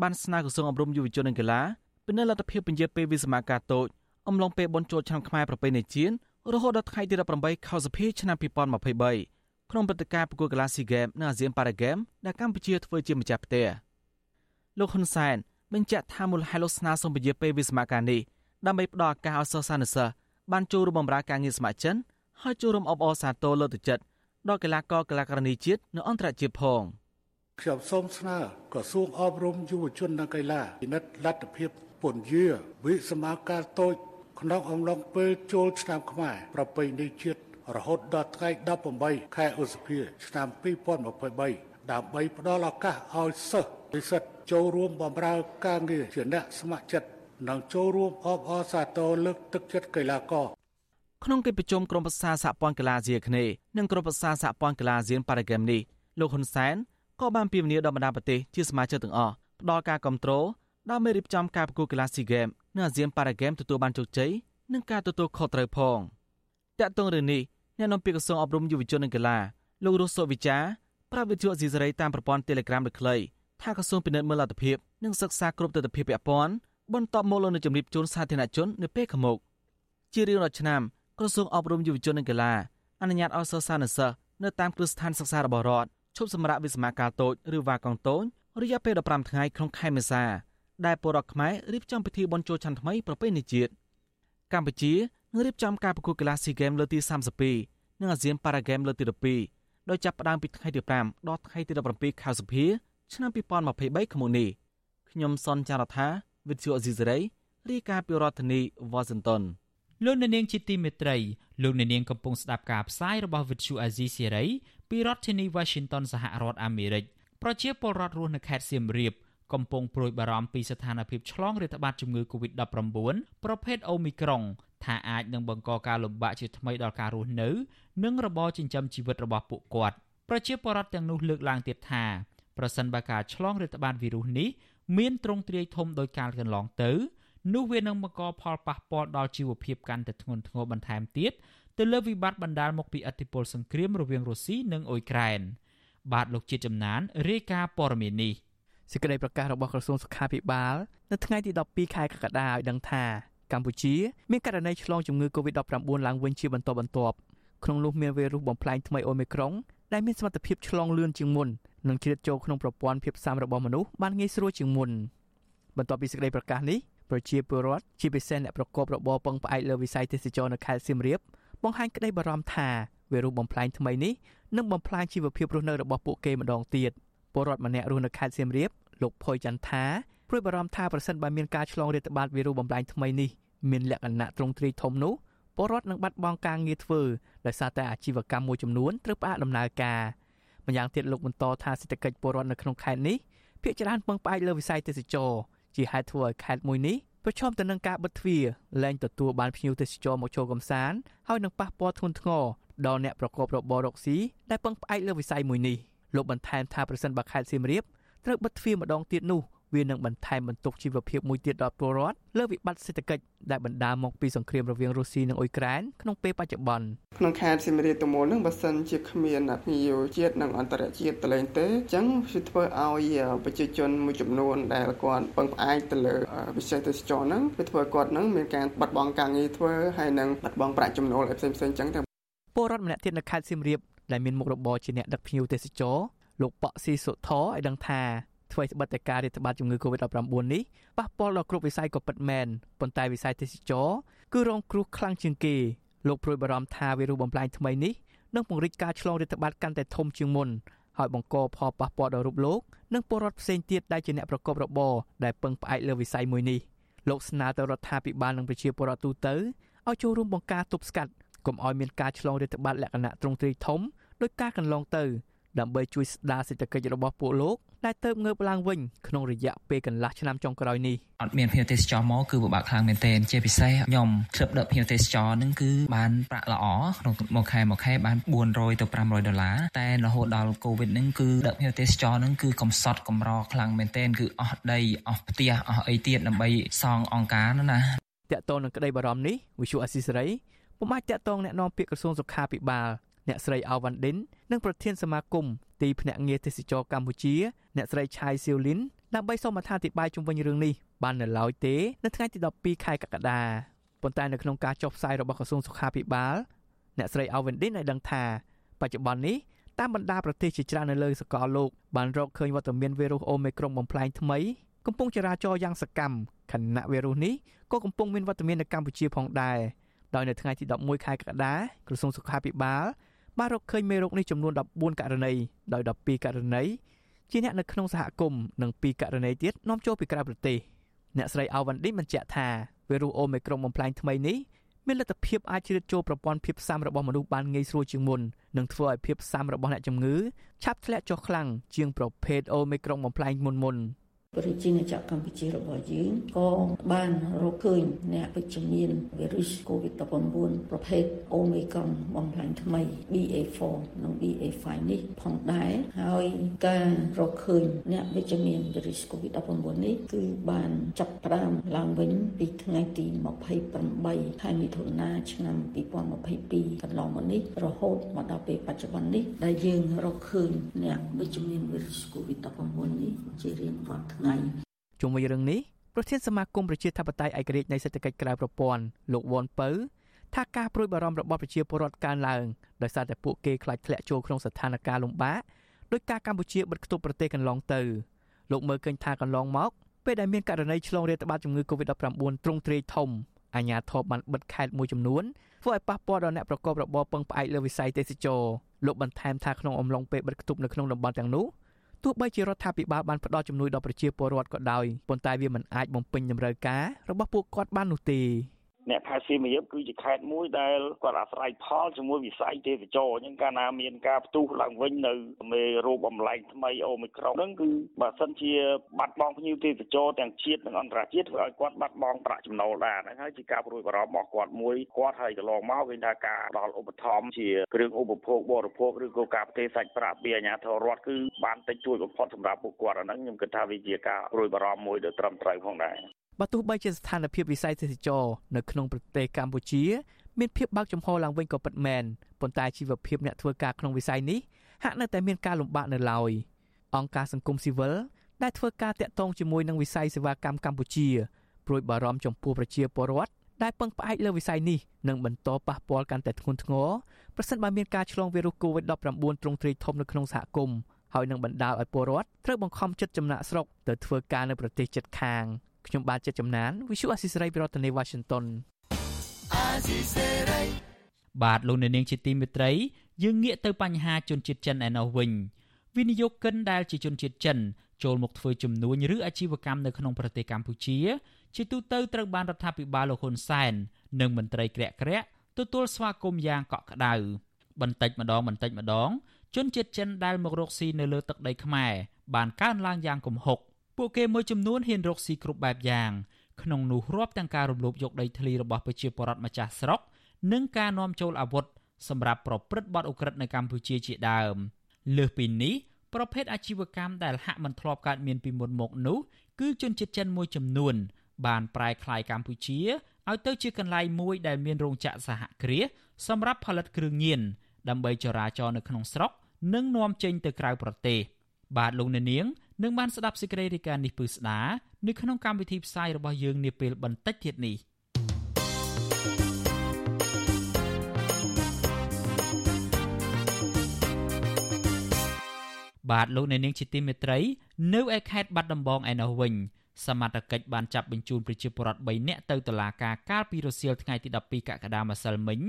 បានស្នើក្រសួងអប់រំយុវជននិងកីឡាពិនិត្យលទ្ធភាពពន្យាពេលវិស្សមការតូចអំឡុងពេលបុណ្យចូលឆ្នាំខ្មែរប្រពៃណីជាតិរហូតដល់ថ្ងៃទី18ខែសីហាឆ្នាំ2023ក្នុងព្រឹត្តិការណ៍ប្រកួតកីឡាស៊ីហ្គេមនិងអាស៊ានប៉ារ៉ាហ្គេមដែលកម្ពុជាធ្វើជាម្ចាស់ផ្ទះលោកហ៊ុនសែនបញ្ជាក់ថាមូលហេតុលោកស្នើសុំពន្យាពេលវិស្សមការនេះដើម្បីផ្ដល់ឱកាសឲ្យសិស្សានុសិស្សបានចូលរួមបម្រើការងារស្ម័គ្រចិត្តហើយចូលរួមអបអរសាទរលើកទឹកចិត្តដល់កីឡាករកីឡាករនីជាតិនិងអន្តរជាតិផង។ ខ្ញុំសូមស្នើក្រសួងអប់រំយុវជននិងកីឡាពិនិត្យលទ្ធភាពពន្យាវិសមការតូចក្នុងអំឡុងពេលចូលឆ្នាំខ្មែរប្រពៃណីជាតិរហូតដល់ថ្ងៃ18ខែឧសភាឆ្នាំ2023ដើម្បីផ្ដល់ឱកាសឲ្យសិស្សនិស្សិតចូលរួមបម្រើការងារជាអ្នកស្ម័គ្រចិត្តនិងចូលរួមអបអរសាទរលើកទឹកចិត្តកីឡាករក្នុងកិច្ចប្រជុំក្រុមប្រឹក្សាសហព័ន្ធកីឡាអាស៊ីអាគ្នេយ៍និងក្រុមប្រឹក្សាសហព័ន្ធកីឡាអាស៊ានប៉ារ៉ាហ្គេមនេះលោកហ៊ុនសែន ក៏បានពីវនីដល់បណ្ដាប្រទេសជាសមាជិកទាំងអស់ផ្ដល់ការគ្រប់គ្រងដើម្បីរៀបចំការប្រកួតកីឡាស៊ីហ្គេមនិងអាស៊ានប៉ារ៉ាហ្គេមទទួលបានជោគជ័យនិងការទទួលខុសត្រូវផងតាក់ទងរឿងនេះអ្នកនាំពាក្យក្រសួងអប់រំយុវជននិងកីឡាលោករស់សុវិចាប្រាប់វិទ្យុអស៊ីសេរីតាមប្រព័ន្ធ Telegram ដូចខ្លីថាក្រសួងពិនិត្យមើលលទ្ធភាពនិងសិក្សាគ្រប់ទិដ្ឋភាពពាក់ព័ន្ធបន្ទាប់មកលោកនឹងជម្រាបជូនសាធារណជននៅពេលខាងមុខជារៀងរាល់ឆ្នាំក្រសួងអប់រំយុវជននិងកីឡាអនុញ្ញាតឲ្យសិស្សានុសិស្សនៅតាមគ្រឹះស្ថានសិក្សារបស់រដ្ឋ ឈប់សម្រាកវិស្សមការតូចឬវ៉ាកងតូចរយៈពេល15ថ្ងៃក្នុងខែមេសាដែលពលរដ្ឋខ្មែររៀបចំពិធីបុណ្យចូលឆ្នាំថ្មីប្រពៃណីជាតិកម្ពុជានឹងរៀបចំការប្រកួតកីឡាស៊ីហ្គេមលើកទី32និងអាស៊ានប៉ារ៉ាហ្គេមលើកទី12ដោយចាប់ផ្ដើមពីថ្ងៃទី5ដល់ថ្ងៃទី17ខែសីហាឆ្នាំ2023ខាងមុខនេះខ្ញុំសនចាររថាវិទ្យុអេស៊ីសេរីរាយការណ៍ពីរដ្ឋធានីវ៉ាស៊ីនតោនលោកអ្នកនាងជាទីមេត្រីលោកអ្នកនាងកំពុងស្ដាប់ការផ្សាយរបស់វិទ្យុអាស៊ីសេរី ពីរដ្ឋធានី Washington សហរដ្ឋអាមេរិកប្រជាពលរដ្ឋរស់នៅខេត្តសៀមរាបកំពុងព្រួយបារម្ភពីស្ថានភាពឆ្លងរាតត្បាតជំងឺ Covid-19 ប្រភេទអូមីក្រុងថាអាចនឹងបង្កការលំបាកជាថ្មីដល់ការរស់នៅ និងរបរចិញ្ចឹមជីវិតរបស់ពួកគាត់ប្រជាពលរដ្ឋទាំងនោះលើកឡើងទៀតថាប្រសិនបើការឆ្លងរាតត្បាតវីរុសនេះមានទ្រង់ទ្រាយធំដោយកាលកន្លងទៅនោះវានឹងបង្កផលប៉ះពាល់ដល់ជីវភាពកាន់តែធ្ងន់ធ្ងរបន្ថែមទៀត ទៅលើវិបត្តិបណ្ដាលមកពីឥទ្ធិពលសង្គ្រាមរវាងរុស្ស៊ីនិងអ៊ុយក្រែនបាទលោកជាតិចំណានរាយការណ៍ព័ត៌មាននេះសេចក្តីប្រកាសរបស់ក្រសួងសុខាភិបាលនៅថ្ងៃទី12ខែកក្កដាឲ្យដឹងថាកម្ពុជាមានករណីឆ្លងជំងឺ Covid-19 ឡើងវិញជាបន្តបន្ទាប់ក្នុងនោះមានវីរុសបំផ្លាញថ្មីអូមីក្រុងដែលមានសមត្ថភាពឆ្លងលឿនជាងមុននិងជ្រៀតចូលក្នុងប្រព័ន្ធភាពស៊ាំរបស់មនុស្សបានងាយស្រួលជាងមុនបន្ទាប់ពីសេចក្តីប្រកាសនេះប្រជាពលរដ្ឋជាពិសេសអ្នកប្រកបរបរពឹងផ្អែកលើវិស័យទេសចរនៅខេត្តសៀមរាប បង្ហាញក្តីបារម្ភថាវីរុសបំផ្លាញថ្មីនេះនឹងបំផ្លាញជីវភាពរស់នៅរបស់ពួកគេម្ដងទៀតពលរដ្ឋម្នាក់រស់នៅខេត្តសៀមរាបលោកផុយចន្ទថាព្រួយបារម្ភថាប្រសិនបើមានការឆ្លងរាតត្បាតវីរុសបំផ្លាញថ្មីនេះមានលក្ខណៈទ្រង់ទ្រាយធំនោះពលរដ្ឋនឹងបាត់បង់ការងារធ្វើដោយសារតែអាជីវកម្មមួយចំនួនត្រូវផ្អាកដំណើរការម្យ៉ាងទៀតលោកបន្តថាសេដ្ឋកិច្ចពលរដ្ឋនៅក្នុងខេត្តនេះភាគច្រើនពឹងផ្អែកលើវិស័យទេសចរជាហេតុធ្វើឲ្យខេត្តមួយនេះ ប្រឈមទៅនឹងការបិទទ្វារលែងទទួលបានភ្ញៀវទេសចរមកចូលកំសាន្តហើយនឹងប៉ះពាល់ធ្ងន់ធ្ងរដល់អ្នកប្រកបរបររកស៊ីដែលពឹងផ្អែកលើវិស័យមួយនេះលោកបន្ថែមថាប្រសិនបើខេត្តសៀមរាបត្រូវបិទទ្វារម្ដងទៀតនោះ វានឹងបន្ថែមបន្ទុកជីវភាពមួយទៀតដល់ពលរដ្ឋលើវិបត្តិសេដ្ឋកិច្ចដែលបណ្ដាលមកពីសង្គ្រាមរវាងរុស្ស៊ីនិងអ៊ុយក្រែនក្នុងពេលបច្ចុប្បន្នក្នុងខេត្តសៀមរាបទៅមុននឹងបើសិនជាគ្មានភ្ញៀវជាតិនិងអន្តរជាតិទៅលេងទេអញ្ចឹងវាធ្វើឲ្យប្រជាជនមួយចំនួនដែលគាត់ពឹងផ្អែកទៅលើវិស័យទេសចរហ្នឹងវាធ្វើឲ្យគាត់ហ្នឹងមានការបាត់បង់ការងារធ្វើហើយនឹងបាត់បង់ប្រាក់ចំណូលផ្សេងផ្សេងអញ្ចឹងទៅពលរដ្ឋម្នាក់ទៀតនៅខេត្តសៀមរាបដែលមានមុខរបរជាអ្នកដឹកភ្ញៀវទេសចរលោកប៉ក់ស៊ីសុថឲ្យដឹងថា ធ្វើឲ្យស្បិតតែការរាតត្បាតជំងឺ Covid-19 នេះប៉ះពាល់ដល់គ្រប់វិស័យក៏ពិតមែនប៉ុន្តែវិស័យទេសចរគឺរងគ្រោះខ្លាំងជាងគេលោកព្រួយបារម្ភថាវីរុសបំផ្លាញថ្មីនេះនឹងពង្រីកការឆ្លងរាតត្បាតកាន់តែធំជាងមុនហើយបង្កផលប៉ះពាល់ដល់រូបលោកនិងពលរដ្ឋផ្សេងទៀតដែលជាអ្នកប្រកបរបរដែលពឹងផ្អែកលើវិស័យមួយនេះលោកស្នើទៅរដ្ឋាភិបាលនិងប្រជាពលរដ្ឋទូទៅឲ្យចូលរួមបង្ការទប់ស្កាត់កុំឲ្យមានការឆ្លងរាតត្បាតលក្ខណៈទ្រង់ទ្រាយធំដោយការកន្លងទៅដើម្បីជួយស្ដារសេដ្ឋកិច្ចរបស់ពួកលោក ដែលទៅងើបឡើងវិញក្នុងរយៈពេលកន្លះឆ្នាំចុងក្រោយនេះអត់មានភ្ញៀវទេសចរមកគឺពិបាកខ្លាំងមែនទែនជាពិសេសខ្ញុំធ្លាប់ដឹកភ្ញៀវទេសចរនឹងគឺបានប្រាក់ល្អក្នុងមួយខែមួយខែបាន400ទៅ500ដុល្លារតែរហូតដល់កូវីដនឹងគឺដឹកភ្ញៀវទេសចរនឹងគឺកំសត់កំរខ្លាំងមែនទែនគឺអស់ដីអស់ផ្ទះអស់អីទៀតដើម្បីសងអង្គការនោះណាតកតងនឹងក្តីបារម្ភនេះវិសុអស៊ីសេរីពុំអាចតកតងแนะនាំពាក្យក្រសួងសុខាភិបាលអ្នកស្រីអាវ៉ាន់ឌិននិងប្រធានសមាគម ទីភ្នាក់ងារទេសចរកម្ពុជា អ្នកស្រីឆៃសៀវលីនដើម្បីសូមអធិប្បាយជុំវិញរឿងនេះបាននៅឡើយទេនៅថ្ងៃទី12ខែកក្កដាប៉ុន្តែនៅក្នុងការចុះផ្សាយរបស់ក្រសួងសុខាភិបាលអ្នកស្រីអាវ៉ាន់ឌិនឲ្យដឹងថាបច្ចុប្បន្ននេះតាមបណ្ដាប្រទេសជាច្រើននៅលើសកលលោកបានរកឃើញវត្តមានវីរុសអូមីក្រុងបំផ្លាញថ្មីកំពុងចរាចរយ៉ាងសកម្មខណៈវីរុសនេះក៏កំពុងមានវត្តមាននៅកម្ពុជាផងដែរដោយនៅថ្ងៃទី11ខែកក្កដាក្រសួងសុខាភិបាល បានរកឃើញមេរោគនេះចំនួន14ករណីដោយ12ករណីជាអ្នកនៅក្នុងសហគមន៍និង2ករណីទៀតនាំចូលពីក្រៅប្រទេសអ្នកស្រីអាវ៉ាន់ឌីបញ្ជាក់ថាវីរុសអូមីក្រុងបំផ្លាញថ្មីនេះមានលទ្ធភាពអាចជ្រៀតចូលប្រព័ន្ធភាពស៊ាំរបស់មនុស្សបានងាយស្រួលជាងមុននិងធ្វើឲ្យភាពស៊ាំរបស់អ្នកជំងឺឆាប់ធ្លាក់ចុះខ្លាំងជាងប្រភេទអូមីក្រុងបំផ្លាញមុនមុន ប្រជាណាចក្រកម្ពុជារបស់យើងក៏បានរកឃើញអ្នកវិជ្ជមានវីរុស COVID-19 ប្រភេទ Omicron បំផ្លាញថ្មី BA4 និង BA5 នេះផងដែរហើយការរកឃើញអ្នកវិជ្ជមានវីរុស COVID-19 នេះគឺបានចាប់ផ្ដើមឡើងវិញពីថ្ងៃទី28ខែមិថុនាឆ្នាំ2022កន្លងមកនេះរហូតមកដល់ពេលបច្ចុប្បន្ននេះដែលយើងរកឃើញអ្នកវិជ្ជមានវីរុស COVID-19 នេះជារៀងរាល់ថ្ងៃជុំវិញរឿងនេះប្រធានសមាគមប្រជាធិបតេយ្យឯករាជ្យនៃសេដ្ឋកិច្ចក្រៅប្រព័ន្ធលោកវ៉ុនពៅថាការប្រួយបារម្ភរបស់ប្រជាពលរដ្ឋកើនឡើងដោយសារតែពួកគេខ្លាចធ្លាក់ចូលក្នុងស្ថានភាពលំបាកដោយការកម្ពុជាបិទគប់ប្រទេសកន្លងទៅលោកមើលឃើញថាកន្លងមកពេលដែលមានករណីឆ្លងរាតត្បាតជំងឺ Covid-19 ទ្រង់ទ្រាយធំអាជ្ញាធរបានបិទខេត្តមួយចំនួនធ្វើឲ្យប៉ះពាល់ដល់អ្នកប្រកបរបរពឹងផ្អែកលើវិស័យទេសចរលោកបន្ថែមថាក្នុងអំឡុងពេលបិទគប់នៅក្នុងតំបន់ទាំងនោះ ទោះបីជារដ្ឋាភិបាលបានផ្តល់ជំនួយដល់ប្រជាពលរដ្ឋក៏ដោយប៉ុន្តែវាមិនអាចបំពេញតម្រូវការរបស់ពួកគាត់បាននោះទេ អ្នកខេត្តសៀមរាបគឺជាខេត្តមួយដែលគាត់អាស្រ័យផលជាមួយវិស័យទេសចរអញ្ចឹងកាលណាមានការផ្ទុះឡើងវិញនៅមេរោគបំលែងថ្មីអូមីក្រុងហ្នឹងគឺបើសិនជាបាត់បង់ភ្ញៀវទេសចរទាំងជាតិនិងអន្តរជាតិធ្វើឲ្យគាត់បាត់បង់ប្រាក់ចំណូលដែរហ្នឹងហើយជាការព្រួយបារម្ភរបស់គាត់មួយគាត់ហើយកន្លងមកឃើញថាការដល់ឧបត្ថម្ភជាគ្រឿងឧបភោគបរិភោគឬក៏ការផ្ទេរសាច់ប្រាក់ពីអាជ្ញាធររដ្ឋគឺបានតិចជួយបំផុតសម្រាប់ពួកគាត់អាហ្នឹងខ្ញុំគិតថាវាជាការព្រួយបារម្ភមួយដែលត្រឹមត្រូវផងដែរ បើទោះបីជាស្ថានភាពវិស័យទេសចរនៅក្នុងប្រទេសកម្ពុជា មានភាពបើកចំហឡើងវិញក៏ពិតមែនប៉ុន្តែជីវភាពអ្នកធ្វើការក្នុងវិស័យនេះហាក់នៅតែមានការលំបាកនៅឡើយអង្គការសង្គមស៊ីវិលដែលធ្វើការតាក់ទងជាមួយនឹងវិស័យសេវាកម្មកម្ពុជាព្រួយបារម្ភចំពោះប្រជាពលរដ្ឋដែលពឹងផ្អែកលើវិស័យនេះនឹងបន្តប៉ះពាល់កាន់តែធ្ងន់ធ្ងរប្រសិនបើមានការឆ្លងវីរុស COVID-19 ទ្រង់ទ្រាយធំនៅក្នុងសហគមន៍ហើយនឹងបណ្ដាលឲ្យពលរដ្ឋត្រូវបង្ខំចិត្តចំណាក់ស្រុកទៅធ្វើការនៅប្រទេសជិតខាង។ ខ្ញុំបាទចិត្តចំណាន Visual Assisray ពីរដ្ឋធានី Washington បាទលោកអ្នកនាងជាទីមេត្រីយើងងាកទៅបញ្ហាជនជាតិចិនឯណោះវិញវិនិយោគិនដែលជាជនជាតិចិនចូលមកធ្វើជំនួញឬអាជីវកម្មនៅក្នុងប្រទេសកម្ពុជា ជាទូទៅត្រូវបានរដ្ឋាភិបាលលោកហ៊ុនសែននិងមន្ត្រីក្រាក់ក្រាក់ទទួលស្វាគមន៍យ៉ាងកក់ក្ដៅបន្តិចម្ដងបន្តិចម្ដងជនជាតិចិនដែលមករកស៊ីនៅលើទឹកដីខ្មែរបានកើនឡើងយ៉ាងគំហុក ពួកគេមួយចំនួនហ៊ានរកស៊ីគ្រប់បែបយ៉ាងក្នុងនោះរាប់ទាំងការរំលោភយកដីធ្លីរបស់ប្រជាពលរដ្ឋម្ចាស់ស្រុកនិងការនាំចូលអាវុធសម្រាប់ប្រព្រឹត្តបទឧក្រិដ្ឋនៅកម្ពុជាជាដើមលើសពីនេះប្រភេទអាជីវកម្មដែលហាក់មិនធ្លាប់កើតមានពីមុនមកនោះគឺជនជាតិចិនមួយចំនួន បានប្រែក្លាយកម្ពុជាឲ្យទៅជាកន្លែងមួយដែលមានរោងចក្រសហគ្រាសសម្រាប់ផលិតគ្រឿងញៀនដើម្បីចរាចរនៅក្នុងស្រុកនិងនាំចេញទៅក្រៅប្រទេសបាទលោកអ្នកនាង នឹងបានស្ដាប់សេចក្តីរាយការណ៍នេះពឺស្ដានៅក្នុងកម្មវិធីផ្សាយរបស់យើងនាពេលបន្តិចទៀតនេះបាទលោកអ្នកនាងជាទីមេត្រី នៅឯខេត្តបាត់ដំបងឯណោះវិញសមត្ថកិច្ចបានចាប់បញ្ជូនប្រជាពលរដ្ឋ3នាក់ទៅតុលាការកាលពីរសៀលថ្ងៃទី12កក្កដាម្សិលមិញ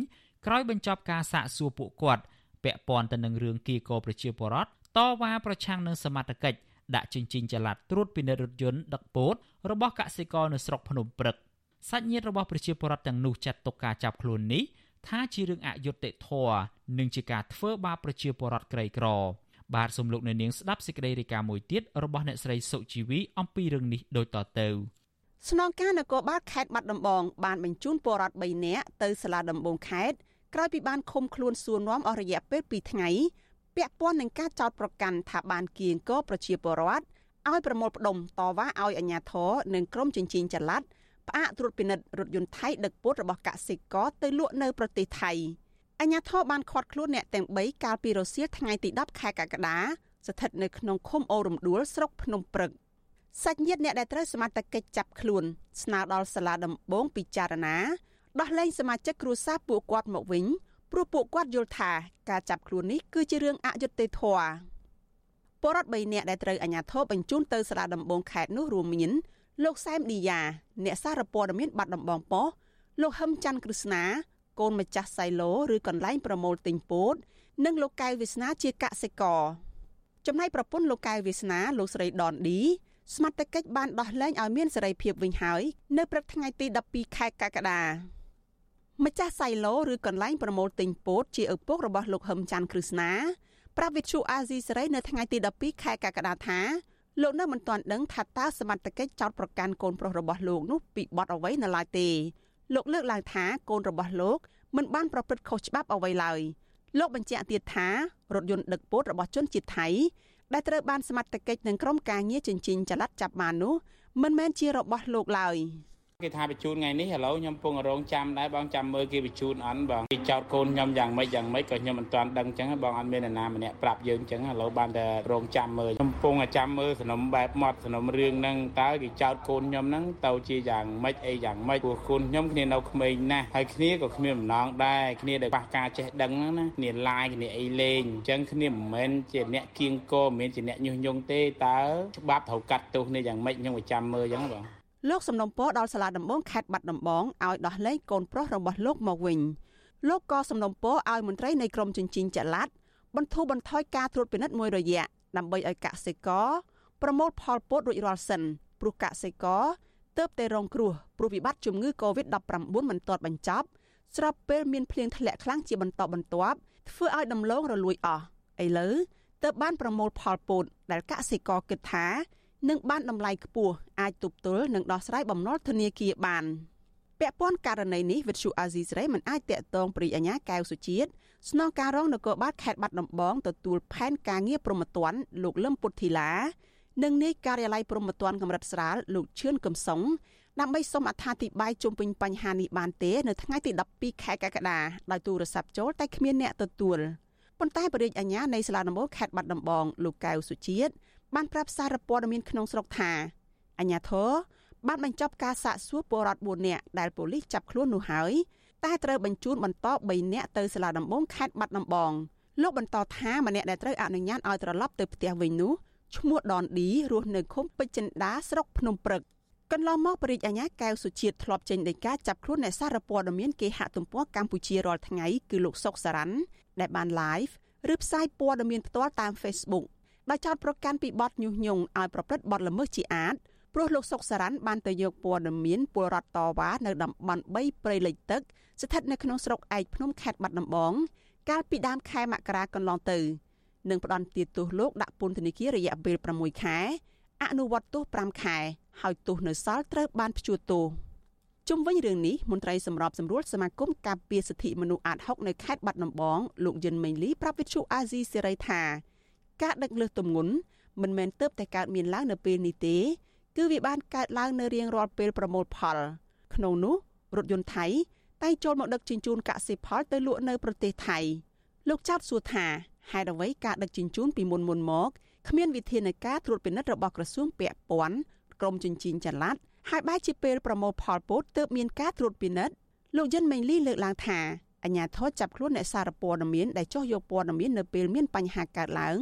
ក្រោយបញ្ចប់ការសាកសួរពួកគាត់ពាក់ព័ន្ធទៅនឹងរឿងគៀកោប្រជាពលរដ្ឋតវ៉ាប្រឆាំងនឹងសមត្ថកិច្ច ដាក់ជញ្ជីងចល័តត្រួតពិនិត្យរថយន្តដឹកពោតរបស់កសិករនៅស្រុកភ្នំព្រឹកសាច់ញាតិរបស់ប្រជាពលរដ្ឋទាំងនោះចាត់ទុកការចាប់ខ្លួននេះថាជារឿងអយុត្តិធម៌និងជាការធ្វើបាបប្រជាពលរដ្ឋក្រីក្រ បាទសូមលោកអ្នកនាងស្ដាប់សេចក្តីរាយការណ៍មួយទៀតរបស់អ្នកស្រីសុជីវីអំពីរឿងនេះដូចតទៅស្នងការនគរបាលខេត្តបាត់ដំបងបានបញ្ជូនពលរដ្ឋ3នាក់ទៅសាលាដំបងខេត្តក្រោយពីបានឃុំខ្លួនសួរនាំអស់រយៈពេល2ថ្ងៃ ពាក់ព័ន្ធនឹងការចោទប្រកាន់ថាបានគៀងគរប្រជាពលរដ្ឋឲ្យប្រមូលផ្ដុំតវ៉ាឲ្យអាជ្ញាធរនិងក្រុមជញ្ជីងចល័តផ្អាកត្រួតពិនិត្យរថយន្តថៃដឹកពោតរបស់កសិករទៅលក់នៅប្រទេសថៃអាជ្ញាធរបានឃាត់ខ្លួនអ្នកទាំង3កាលពីរសៀលថ្ងៃទី10ខែកក្កដាស្ថិតនៅក្នុងឃុំអូរំដួលស្រុកភ្នំព្រឹកសាច់ញាតិអ្នកដែលត្រូវសមត្ថកិច្ចចាប់ខ្លួនស្នើដល់សាលាដំបងពិចារណាដោះលែងសមាជិកគ្រួសារពួកគាត់មកវិញ ព្រោះពួកគាត់យល់ថាការចាប់ខ្លួននេះគឺជារឿងអយុត្តិធម៌បរិវត្ត3នាក់ដែលត្រូវអាជ្ញាធរបញ្ជូនទៅសាលាដំបងខេត្តនោះរួមមានលោកសែមឌីយ៉ាអ្នកសារព័ត៌មានបាត់ដំបងប៉ុស្តិ៍លោកហឹមច័ន្ទគ្រឹស្ណាកូនម្ចាស់សៃឡូឬកន្លែងប្រមូលទិញពោត និងលោកកៅវាសនាជាកសិករចំណែកប្រពន្ធលោកកៅវាសនាលោកស្រីដនឌីស្មាតកិច្ចបានដោះលែងឲ្យមានសេរីភាពវិញហើយនៅព្រឹកថ្ងៃទី12ខែកក្កដា ម្ចាស់សៃឡូឬកន្លែងប្រមូលទិញពោតជាឪពុករបស់លោកហឹមច័ន្ទគ្រឹស្ណាប្រាប់វិទ្យុអាស៊ីសេរីនៅថ្ងៃទី12ខែកក្កដាថាលោកនៅមិនទាន់ដឹងថាតើសមត្ថកិច្ចចោតប្រកាន់កូនប្រុសរបស់លោកនោះពីបទអ្វីនៅឡើយទេលោកលើកឡើងថាកូនរបស់លោកមិនបានប្រព្រឹត្តខុសច្បាប់អ្វីឡើយលោកបញ្ជាក់ទៀតថារថយន្តដឹកពោតរបស់ជនជាតិថៃដែលត្រូវបានសមត្ថកិច្ចនិងក្រុមការងារចិញ្ចឹមចល័តចាប់បាននោះមិនមែនជារបស់លោកឡើយ។ គេថាបញ្ជូនថ្ងៃនេះឥឡូវខ្ញុំពងរងចាំដែរបងចាំមើលគេបញ្ជូនអន់បងគេចោតកូនខ្ញុំយ៉ាងម៉េចយ៉ាងម៉េចក៏ខ្ញុំមិនទាន់ដឹងចឹងបងអត់មានអ្នកណាម្នាក់ប្រាប់យើងចឹងឥឡូវបានតែរងចាំមើលខ្ញុំពងចាំមើលសំណុំបែបម៉ត់សំណុំរឿងហ្នឹងតើគេចោតកូនខ្ញុំហ្នឹងទៅជាយ៉ាងម៉េចអីយ៉ាងម៉េចព្រោះកូនខ្ញុំគ្នានៅក្មេងណាស់ហើយគ្នាក៏គ្មានបំណងដែរគ្នាដែលខ្វះការចេះដឹងហ្នឹងណាគ្នាឡាយគ្នាអីលេងអញ្ចឹងគ្នាមិនមែនជាអ្នកគៀងគរមិនមែនជាអ្នកញុះញង់ទេតើច្បាប់ត្រូវកាត់ទោសនេះយ៉ាងម៉េចខ្ញុំក៏ចាំមើលចឹងបង លោកសំណុំពរដល់សាលាដំបងខេត្តបាត់ដំបងឲ្យដោះលែងកូនប្រុសរបស់លោកមកវិញលោកក៏សំណុំពរឲ្យមន្ត្រីនៃក្រមជញ្ជីងចល័តបន្ធូរបន្ថយការត្រួតពិនិត្យមួយរយៈដើម្បីឲ្យកសិករប្រមូលផលពោតរួចរាល់សិនព្រោះកសិករទើបតែរងគ្រោះព្រោះវិបត្តិជំងឺ Covid-19 មិនទាន់បញ្ចប់ស្របពេលមានភ្លៀងធ្លាក់ខ្លាំងជាបន្តបន្ទាប់ធ្វើឲ្យដំឡូងរលួយអស់ឥឡូវទើបបានប្រមូលផលពោតដែលកសិករគិតថា និងបានតម្លៃខ្ពស់អាចទប់ទល់និងដោះស្រាយបំណុលធនាគារបានពាក់ព័ន្ធករណីនេះវិទ្យុអាស៊ីសេរីមិនអាចតាក់ទងព្រីអាញាកែវសុជាតិស្នងការរងនគរបាលខេត្តបាត់ដំបងទទួលផែនការងារប្រមត្តនលោកលឹមពុទ្ធីឡានិងនាយការិយាល័យប្រមត្តនកម្រិតស្រាលលោកឈឿនកំសុងដើម្បីសូមអត្ថាធិប្បាយជុំវិញបញ្ហានេះបានទេនៅថ្ងៃទី12ខែកក្កដាដោយទូរស័ព្ទចូលតែគ្មានអ្នកទទួលប៉ុន្តែបរិយាអាញានៃសាលាដំបងខេត្តបាត់ដំបងលោកកែវសុជាតិ បានប្រាប់សារព័ត៌មានក្នុងស្រុកថាអញ្ញាធរបានបញ្ចប់ការសាកសួរពលរដ្ឋ4នាក់ដែលប៉ូលីសចាប់ខ្លួននោះហើយតែត្រូវបញ្ជូនបន្ត3នាក់ទៅសាលាដំបងខេត្តបាត់ដំបងលោកបន្តថាម្នាក់ដែលត្រូវអនុញ្ញាតឲ្យត្រឡប់ទៅផ្ទះវិញនោះឈ្មោះដនឌីរស់នៅឃុំពេជ្រចិន្តាស្រុកភ្នំព្រឹកកន្លងមកបរិយាអាញាកែវសុជាតិធ្លាប់ចេញដីកាចាប់ខ្លួនអ្នកសារព័ត៌មានគេហទំព័រកម្ពុជារាល់ថ្ងៃគឺលោកសុកសារ៉ាន់ដែលបាន live ឬផ្សាយព័ត៌មានផ្ទាល់តាម Facebook ដោយចោទប្រកាន់ពីបទញុះញង់ឲ្យប្រព្រឹត្តបទល្មើសជាអាតព្រោះលោកសុកសារ៉ាន់បានទៅយកព័ត៌មានពលរដ្ឋតវ៉ានៅតំបន់3ព្រៃលិចទឹកស្ថិតនៅក្នុងស្រុកឯកភ្នំខេត្តបាត់ដំបងកាលពីដើមខែមករាកន្លងទៅនឹងផ្ដន់ទាទោសលោកដាក់ពន្ធនាគាររយៈពេល6ខែអនុវត្តទោស5ខែហើយទោសនៅសល់ត្រូវបានព្យួរទោសជុំវិញរឿងនេះមន្ត្រីសម្របសម្រួលសមាគមការពារសិទ្ធិមនុស្សអាត60នៅខេត្តបាត់ដំបងលោកយិនមេងលីប្រាប់វិទ្យុអាស៊ីសេរីថា ការដឹកលើសទម្ងន់មិនមែនទៅតែកើតមានឡើងនៅពេលនេះទេ គឺវាបានកើតឡើងនៅរៀងរាល់ពេលប្រមូលផល ក្នុងនោះរថយន្តថៃតែចូលមកដឹកជញ្ជូនកសិផលទៅលក់នៅប្រទេសថៃលោកចោតសួរថាហេតុអ្វីការដឹកជញ្ជូនពីមុនមុនមកគ្មានវិធានការត្រួតពិនិត្យរបស់ក្រសួងពាក់ព័ន្ធក្រមជញ្ជីងចល័តហើយបែរជាពេលប្រមូលផលពោតទើបមានការត្រួតពិនិត្យលោកយិនមេងលីលើកឡើងថាអញ្ញាធរចាប់ខ្លួនអ្នកសារព័ត៌មានដែលចោះយកព័ត៌មាននៅពេលមានបញ្ហាកើតឡើង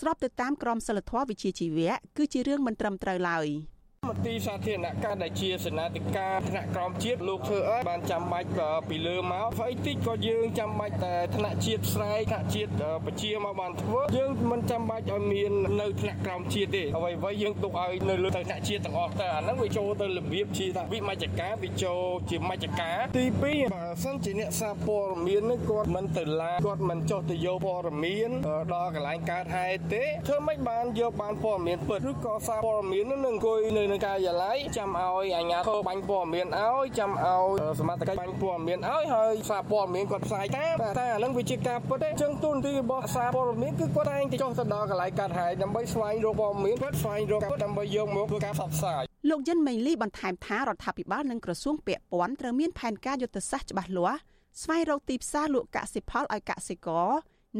ស្របទៅតាមក្រមសីលធម៌វិជ្ជាជីវៈគឺជារឿងមិនត្រឹមត្រូវឡើយ។ មន្ទីរសាធារណការដែលជាសេនាធិការថ្នាក់ក្រមជាតិលោកធ្វើអីបានចាំបាច់ពីលើមកស្អីតិចក៏យើងចាំបាច់តែថ្នាក់ជាតិស្រែកថ្នាក់ជាតិប្រជាមកបានធ្វើយើងមិនចាំបាច់ឲ្យមាននៅថ្នាក់ក្រមជាតិទេអ្វីអ្វីយើងទុកឲ្យនៅលើថ្នាក់ជាតិទាំងអស់តែអាហ្នឹងវាចូលទៅរបៀបជាថាវិមជ្ឈការវាចូលជាមជ្ឈការទី2បើសិនជាអ្នកសារព័ត៌មាននេះគាត់មិនទៅឡាគាត់មិនចុះទៅយកព័ត៌មានដល់កន្លែងកើតហេតុទេធ្វើម៉េចបានយកបានព័ត៌មានពិតឬក៏សារព័ត៌មាននឹងអង្គុយនៅនៅការិយាល័យចាំឲ្យអាជ្ញាធរបាញ់ព័ត៌មានឲ្យចាំឲ្យសមត្ថកិច្ចបាញ់ព័ត៌មានឲ្យហើយសារព័ត៌មានគាត់ផ្សាយតាមតែអានឹងវាជាការពិតទេអញ្ចឹងទូនទីរបស់សារព័ត៌មានគឺគាត់តែងទៅចុះទៅដល់កន្លែងកាត់ហើយដើម្បីស្វែងរកព័ត៌មានគាត់ស្វែងរកដើម្បីយកមកធ្វើការផ្សព្វផ្សាយលោកយិនមេងលីបន្ថែមថារដ្ឋាភិបាលនិងក្រសួងពាក់ព័ន្ធត្រូវមានផែនការយុទ្ធសាស្ត្រច្បាស់លាស់ស្វែងរកទីផ្សារលក់កសិផលឲ្យកសិករ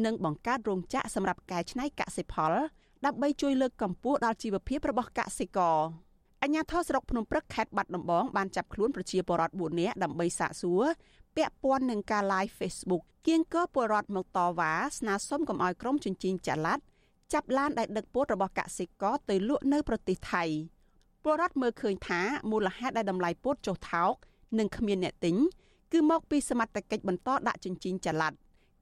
និងបង្កើតរោងចក្រសម្រាប់កែច្នៃកសិផលដើម្បីជួយលើកកម្ពស់ដល់ជីវភាពរបស់កសិករ អញ្ញាធរស្រុកភ្នំព្រឹកខេត្តបាត់ដំបងបានចាប់ខ្លួនប្រជាពលរដ្ឋ4នាក់ដើម្បីសាកសួរពាក់ព័ន្ធនឹងការ live Facebook គៀងគរពលរដ្ឋមកតវ៉ាស្នើសុំកុំឲ្យក្រុមជញ្ជីងចល័តចាប់ឡានដែលដឹកពោតរបស់កសិករទៅលក់នៅប្រទេសថៃពលរដ្ឋមើលឃើញថាមូលហេតុដែលតម្លៃពោតចុះថោកនិងគ្មានអ្នកទិញគឺមកពីសមត្ថកិច្ចបន្តដាក់ជញ្ជីងចល័ត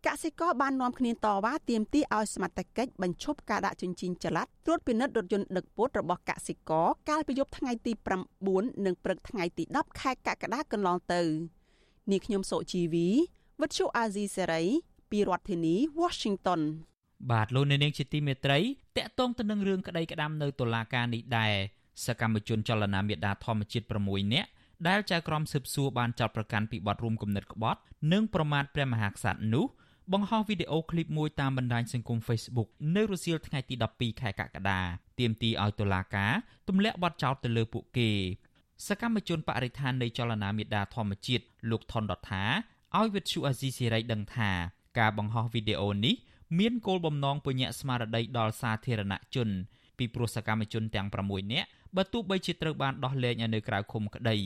កសិករបាននាំគ្នាតវ៉ាទាមទារឲ្យសមត្ថកិច្ចបញ្ឈប់ការដាក់ជញ្ជីងចល័តត្រួតពិនិត្យរថយន្តដឹកពោតរបស់កសិករកាលពីយប់ថ្ងៃទី9និងព្រឹកថ្ងៃទី10ខែកក្កដាកន្លងទៅនាងខ្ញុំសុជីវីវិទ្យុអាស៊ីសេរីពីរដ្ឋធានី Washington បាទលោកនៅនាងជាទីមេត្រីតកតងទៅនឹងរឿងក្តីក្តាំនៅតុលាការនេះដែរសកម្មជនចលនាមេដាធម្មជាតិ6នាក់ដែលចៅក្រមស៊ើបសួរបានចាប់ប្រកាន់ពីបទរួមគំនិតក្បត់ និងប្រមាថព្រះមហាក្សត្រនោះ បង្ហោះវីដេអូឃ្លីបមួយតាមបណ្ដាញសង្គម Facebook នៅរសៀលថ្ងៃទី12ខែកក្កដាទាមទារឲ្យតុលាការទម្លាក់បទចោទទៅលើពួកគេសកម្មជនបរិស្ថាននៃចលនាមេដាធម្មជាតិលោកថនដថាឲ្យវិទ្យុអាស៊ីសេរីដឹងថាការបង្ហោះវីដេអូនេះមានគោលបំណងពញ្ញាក់ស្មារតីដល់សាធារណជន ពីព្រោះសកម្មជនទាំង6នាក់បើទោះបីជាត្រូវបានដោះលែងនៅក្រៅឃុំក្តី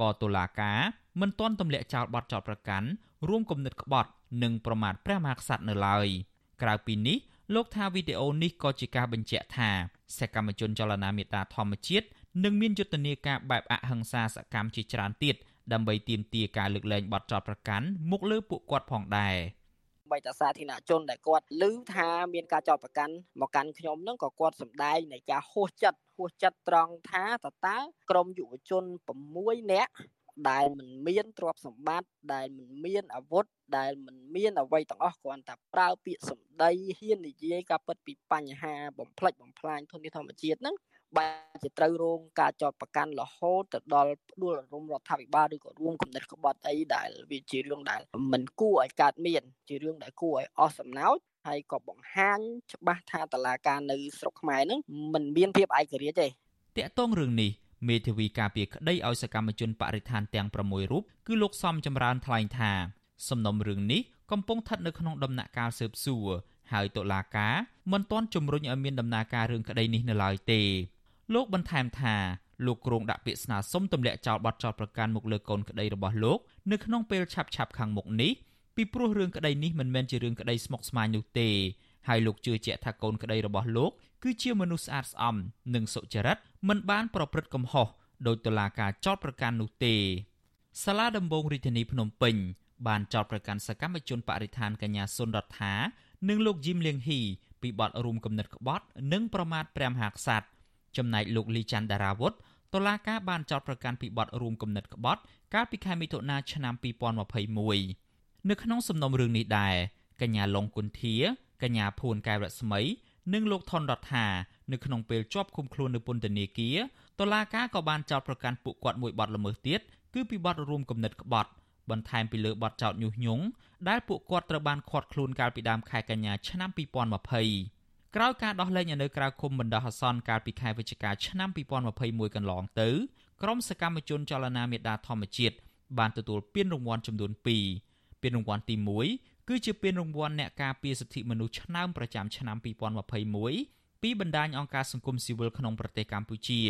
ក៏តុលាការ មិនទាន់ទម្លាក់ចោលបទចោទប្រកាន់រួមគំនិតក្បត់និងប្រមាថព្រះមហាក្សត្រនៅឡើយក្រៅពីនេះលោកថាវីដេអូនេះក៏ជាការបញ្ជាក់ថាសកម្មជនចលនាមេតាធម្មជាតិនឹងមានយុទ្ធនាការបែបអហិង្សាសកម្មជាច្រើនទៀតដើម្បីទាមទារការលើកលែងបទចោទប្រកាន់មកលើពួកគាត់ផងដែរបីតាសាធារណជនដែលគាត់ឮថាមានការចោទប្រកាន់មកកាន់ខ្ញុំនឹងក៏គាត់សម្ដែងនៃការហួសចិត្តហួសចិត្តត្រង់ថាតើតើក្រមយុវជន6នាក់ ដែលមិនមានទ្រព្យសម្បត្តិដែលមិនមានអាវុធដែលមិនមានអ្វីទាំងអស់គ្រាន់តែប្រើពាក្យសម្ដីហ៊ាននិយាយការពិតពីបញ្ហាបំផ្លិចបំផ្លាញធនធានធម្មជាតិហ្នឹងបែរជាត្រូវរងការចោទប្រកាន់រហូតទៅដល់ផ្ដួលរំរដ្ឋាភិបាលឬក៏រួមគំនិតក្បត់អីដែលវាជារឿងដែលមិនគួរឲ្យកើតមាន ជារឿងដែលគួរឲ្យអស់សំណោចហើយក៏បង្ហាញច្បាស់ថាតឡាការនៅស្រុកខ្មែរនឹងមិនមានភាពឯករាជ្យទេតាក់ទងរឿងនេះ មេធាវីការពារក្តីឲ្យសកម្មជនបរិស្ថានទាំង6រូបគឺលោកសំចម្រើនថ្លែងថាសំណុំរឿងនេះកំពុងស្ថិតនៅក្នុងដំណាក់កាលស៊ើបសួរហើយតុលាការមិនទាន់ជំរុញឲ្យមានដំណើរការរឿងក្តីនេះនៅឡើយទេលោកបន្ថែមថាលោកគ្រងដាក់ពាក្យស្នើសុំទម្លាក់ចោលបទចោទប្រកាន់មកលើកូនក្តីរបស់លោកនៅក្នុងពេលឆាប់ឆាប់ខាងមុខនេះពីព្រោះរឿងក្តីនេះមិនមែនជារឿងក្តីស្មុគស្មាញនោះទេ ហើយលោកជឿជាក់ថាកូនក្តីរបស់លោកគឺជាមនុស្សស្អាតស្អំនិងសុចរិតមិនបានប្រព្រឹត្តកំហុសដោយតុលាការចោទប្រកាន់នោះទេសាលាដំបងរាជធានីភ្នំពេញបានចោទប្រកាន់សកម្មជនបរិស្ថានកញ្ញាសុនរដ្ឋានិងលោកយីមលៀងហ៊ីពីបទរួមគំនិតក្បត់ និងប្រមាថព្រះមហាក្សត្រចំណែកលោកលីច័ន្ទដារាវុធតុលាការបានចោទប្រកាន់ពីបទរួមគំនិតក្បត់កាលពីខែមិថុនាឆ្នាំ2021នៅក្នុងសំណុំរឿងនេះដែរកញ្ញាឡុងគុន្ធា កញ្ញាភួនកែវរស្មី និងលោកថនរដ្ឋានៅក្នុងពេលជាប់ឃុំខ្លួននៅពន្ធនាគារតុលាការក៏បានចោទប្រកាន់ពួកគាត់មួយបទល្មើសទៀតគឺពីបទរួមគំនិតក្បត់បន្ថែមពីលើបទចោទញុះញង់ដែលពួកគាត់ត្រូវបានឃាត់ខ្លួនកាលពីដើមខែកញ្ញាឆ្នាំ2020ក្រោយការដោះលែងនៅក្រៅឃុំបណ្ដោះអាសន្នកាលពីខែវិច្ឆិកាឆ្នាំ2021កន្លងទៅក្រុមសកម្មជនចលនាមេដាធម្មជាតិបានទទួលពានរង្វាន់ចំនួន2ពានរង្វាន់ទី1 គឺជាពានរង្វាន់អ្នកការពារសិទ្ធិមនុស្សឆ្នើមប្រចាំឆ្នាំ2021ពីបណ្ដាញអង្គការសង្គមស៊ីវិលក្នុងប្រទេសកម្ពុជា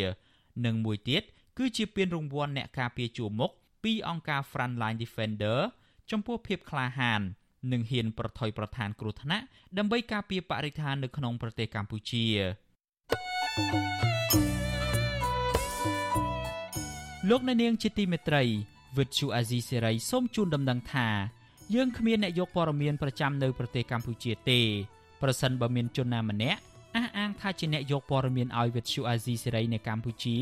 និងមួយទៀតគឺជាពានរង្វាន់អ្នកការពារជួរមុខពីអង្គការ Frontline Defender ចំពោះភាពក្លាហាន និងហ៊ានប្រថុយប្រឋានគ្រោះថ្នាក់ដើម្បីការពារបរិស្ថាននៅក្នុងប្រទេសកម្ពុជាលោកអ្នកនាងជាទីមេត្រីវិទ្យុអាស៊ីសេរីសូមជូនដំណឹងថា យើងគ្មានអ្នកយកព័ត៌មានប្រចាំនៅប្រទេសកម្ពុជាទេប្រសិនបើមានជនណាម្នាក់អះអាងថាជាអ្នកយកព័ត៌មានឲ្យវិទ្យុអាស៊ីសេរីនៅកម្ពុជា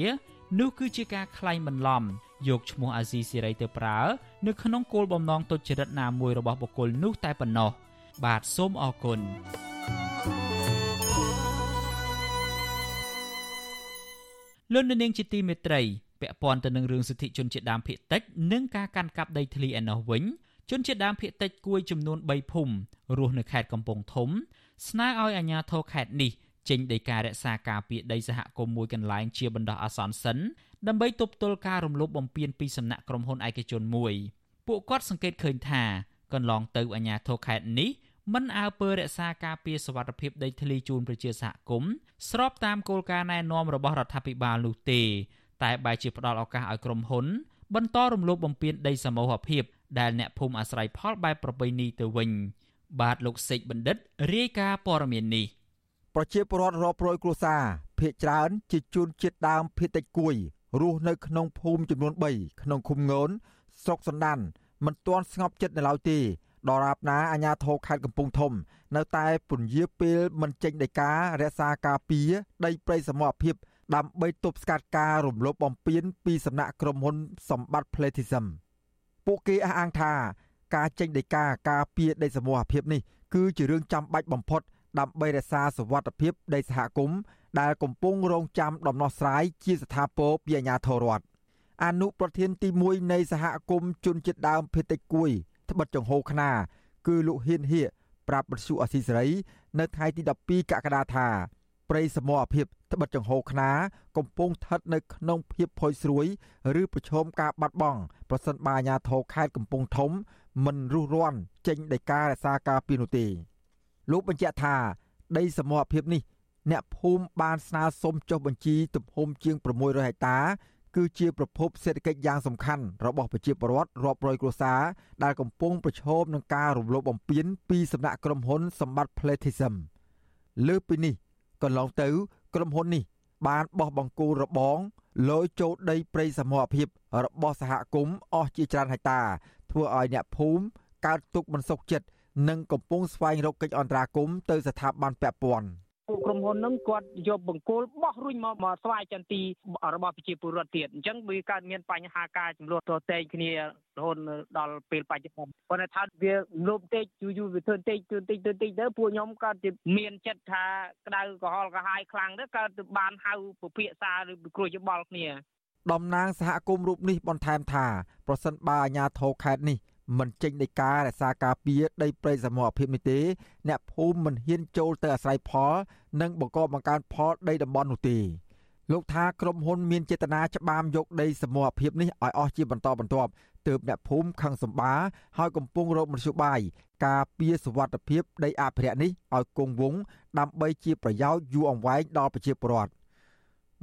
នោះគឺជាការក្លែងបន្លំយកឈ្មោះអាស៊ីសេរីទៅប្រើនៅក្នុងគោលបំណងទុច្ចរិតណាមួយរបស់បុគ្គលនោះតែប៉ុណ្ណោះបាទសូមអរគុណលោកនាងជាទីមេត្រីពាក់ព័ន្ធទៅនឹងរឿងសិទ្ធិជនជាតិដើមភាគតិចនិងការកាន់កាប់ដីធ្លីឯណោះវិញ ជនជាតិដើមភាគតិចគួយចំនួន3ភូមិរស់នៅខេត្តកំពង់ធំ ស្នើឲ្យអាជ្ញាធរខេត្តនេះចេញដីការក្សាការពារដីសហគមន៍មួយកន្លែងជាបណ្ដោះអាសន្នសិនដើម្បីទប់ទល់ការរំលោភបំពានពីសំណាក់ក្រុមហ៊ុនឯកជនមួយពួកគាត់សង្កេតឃើញថាកន្លងទៅអាជ្ញាធរខេត្តនេះមិនអើពើរក្សាការពារសវត្ថិភាពដីធ្លីជូនប្រជាសហគមន៍ស្របតាមគោលការណ៍ណែនាំរបស់រដ្ឋាភិបាលនោះទេ តែបែរជាផ្ដល់ឱកាសឲ្យក្រុមហ៊ុនបន្តរំលោភបំពានដីសមូហភាព ដែលអ្នកភូមិអាស្រ័យផលបែបប្រពៃណីទៅវិញ បាទលោកសេកបណ្ឌិតរាយការណ៍ព័ត៌មាននេះប្រជាពលរដ្ឋរាប់រយគ្រួសារភ ieck ច្រើនជាជនជាតិដើមភៀតតិចគួយរស់នៅក្នុងភូមិចំនួន3ក្នុងឃុំងនស្រុកសណ្ដានមិនទាន់ស្ងប់ចិត្តនៅឡើយទេដរាបណាអាជ្ញាធរខេត្តកំពង់ធំ នៅតែពន្យាពេលមិនចេញដីការក្សាការពារដីព្រៃសមរភាពដើម្បីទប់ស្កាត់ការរំលោភបំពានពីសំណាក់ក្រុមហ៊ុនសម្បត្តិ Platinum ពួកគេអះអាងថាការចេញដីកាការពារដីសមរភាពនេះគឺជារឿងចាំបាច់បំផុតដើម្បីរក្សាសុវត្ថិភាពដីសហគមន៍ដែលកំពុងរងចាំដំណោះស្រាយជាស្ថាពរពីអាជ្ញាធររដ្ឋអនុប្រធានទី1នៃសហគមន៍ជនជាតិដើមភេតិចគួយត្បិតចង្ហូខ្នាគឺលោកហ៊ានហៀប្រាប់បទសុអសីសេរី នៅថ្ងៃទី12កក្កដាថា ព្រៃសមរភាពត្បិតចង្ហូខ្នាកំពុងស្ថិតនៅក្នុងភាពផុយស្រួយឬប្រឈមការបាត់បង់ប្រសិនបើអាជ្ញាធរខេត្តកំពង់ធំ មិនរុះរាន់ចេញដីការរក្សាការពារនោះទេលោកបញ្ជាក់ថាដីសមរភាពនេះ អ្នកភូមិបានស្នើសុំចុះបញ្ជីទំហំជាង600ហិកតាគឺជាប្រភពសេដ្ឋកិច្ចយ៉ាងសំខាន់របស់ប្រជាពលរដ្ឋរាប់រយគ្រួសារដែលកំពុងប្រឈមនឹងការរំលោភបំពានពីសំណាក់ក្រុមហ៊ុនសម្បត្តិ Platinum លើពីនេះ កន្លងទៅ ក្រុមហ៊ុននេះ បានបោះបង្គោលរបងលយចូលដីព្រៃសមរភាពរបស់សហគមន៍អស់ជាច្រើនហិកតា ធ្វើឲ្យអ្នកភូមិកើតទុកមិនសុខចិត្តនិងកំពុងស្វែងរកកិច្ចអន្តរាគមន៍ទៅស្ថាប័នពាក់ព័ន្ធ ពួកក្រុមហ៊ុនហ្នឹងគាត់យកបង្គោលបោះរុញមកមកស្វ័យចន្ទីរបស់ប្រជាពលរដ្ឋទៀតអញ្ចឹងវាកើតមានបញ្ហាការចំនួនទតែងគ្នារហូតដល់ពេលបច្ចុប្បន្នប៉ុន្តែថាវាលោបតិចយូរយូរវាធ្វើតិចធ្វើតិចធ្វើតិចទៅពួកខ្ញុំក៏មានចិត្តថាក្តៅក្រហល់ក្រហាយខ្លាំងទៅកើតទៅបានហៅពភាសាឬពិគ្រោះយោបល់គ្នាតំណាងសហគមន៍រូបនេះបន្ថែមថាប្រសិនបើអាជ្ញាធរខេត្តនេះ មិនចេញដីការរក្សាការពារដីព្រៃសមរភាពនេះទេ អ្នកភូមិមិនហ៊ានចូលទៅអាស្រ័យផល និងបង្កបង្កើនផលដីតំបន់នោះទេលោកថាក្រុមហ៊ុនមានចេតនាច្បាមយកដីសមរភាពនេះឲ្យអស់ជាបន្តបន្ទាប់ទើបអ្នកភូមិខឹងសម្បាហើយកំពុងរកមធ្យោបាយការពារសុវត្ថិភាពដីអភិរក្សនេះឲ្យគង់វង្សដើម្បីជាប្រយោជន៍យូរអង្វែងដល់ប្រជាពលរដ្ឋ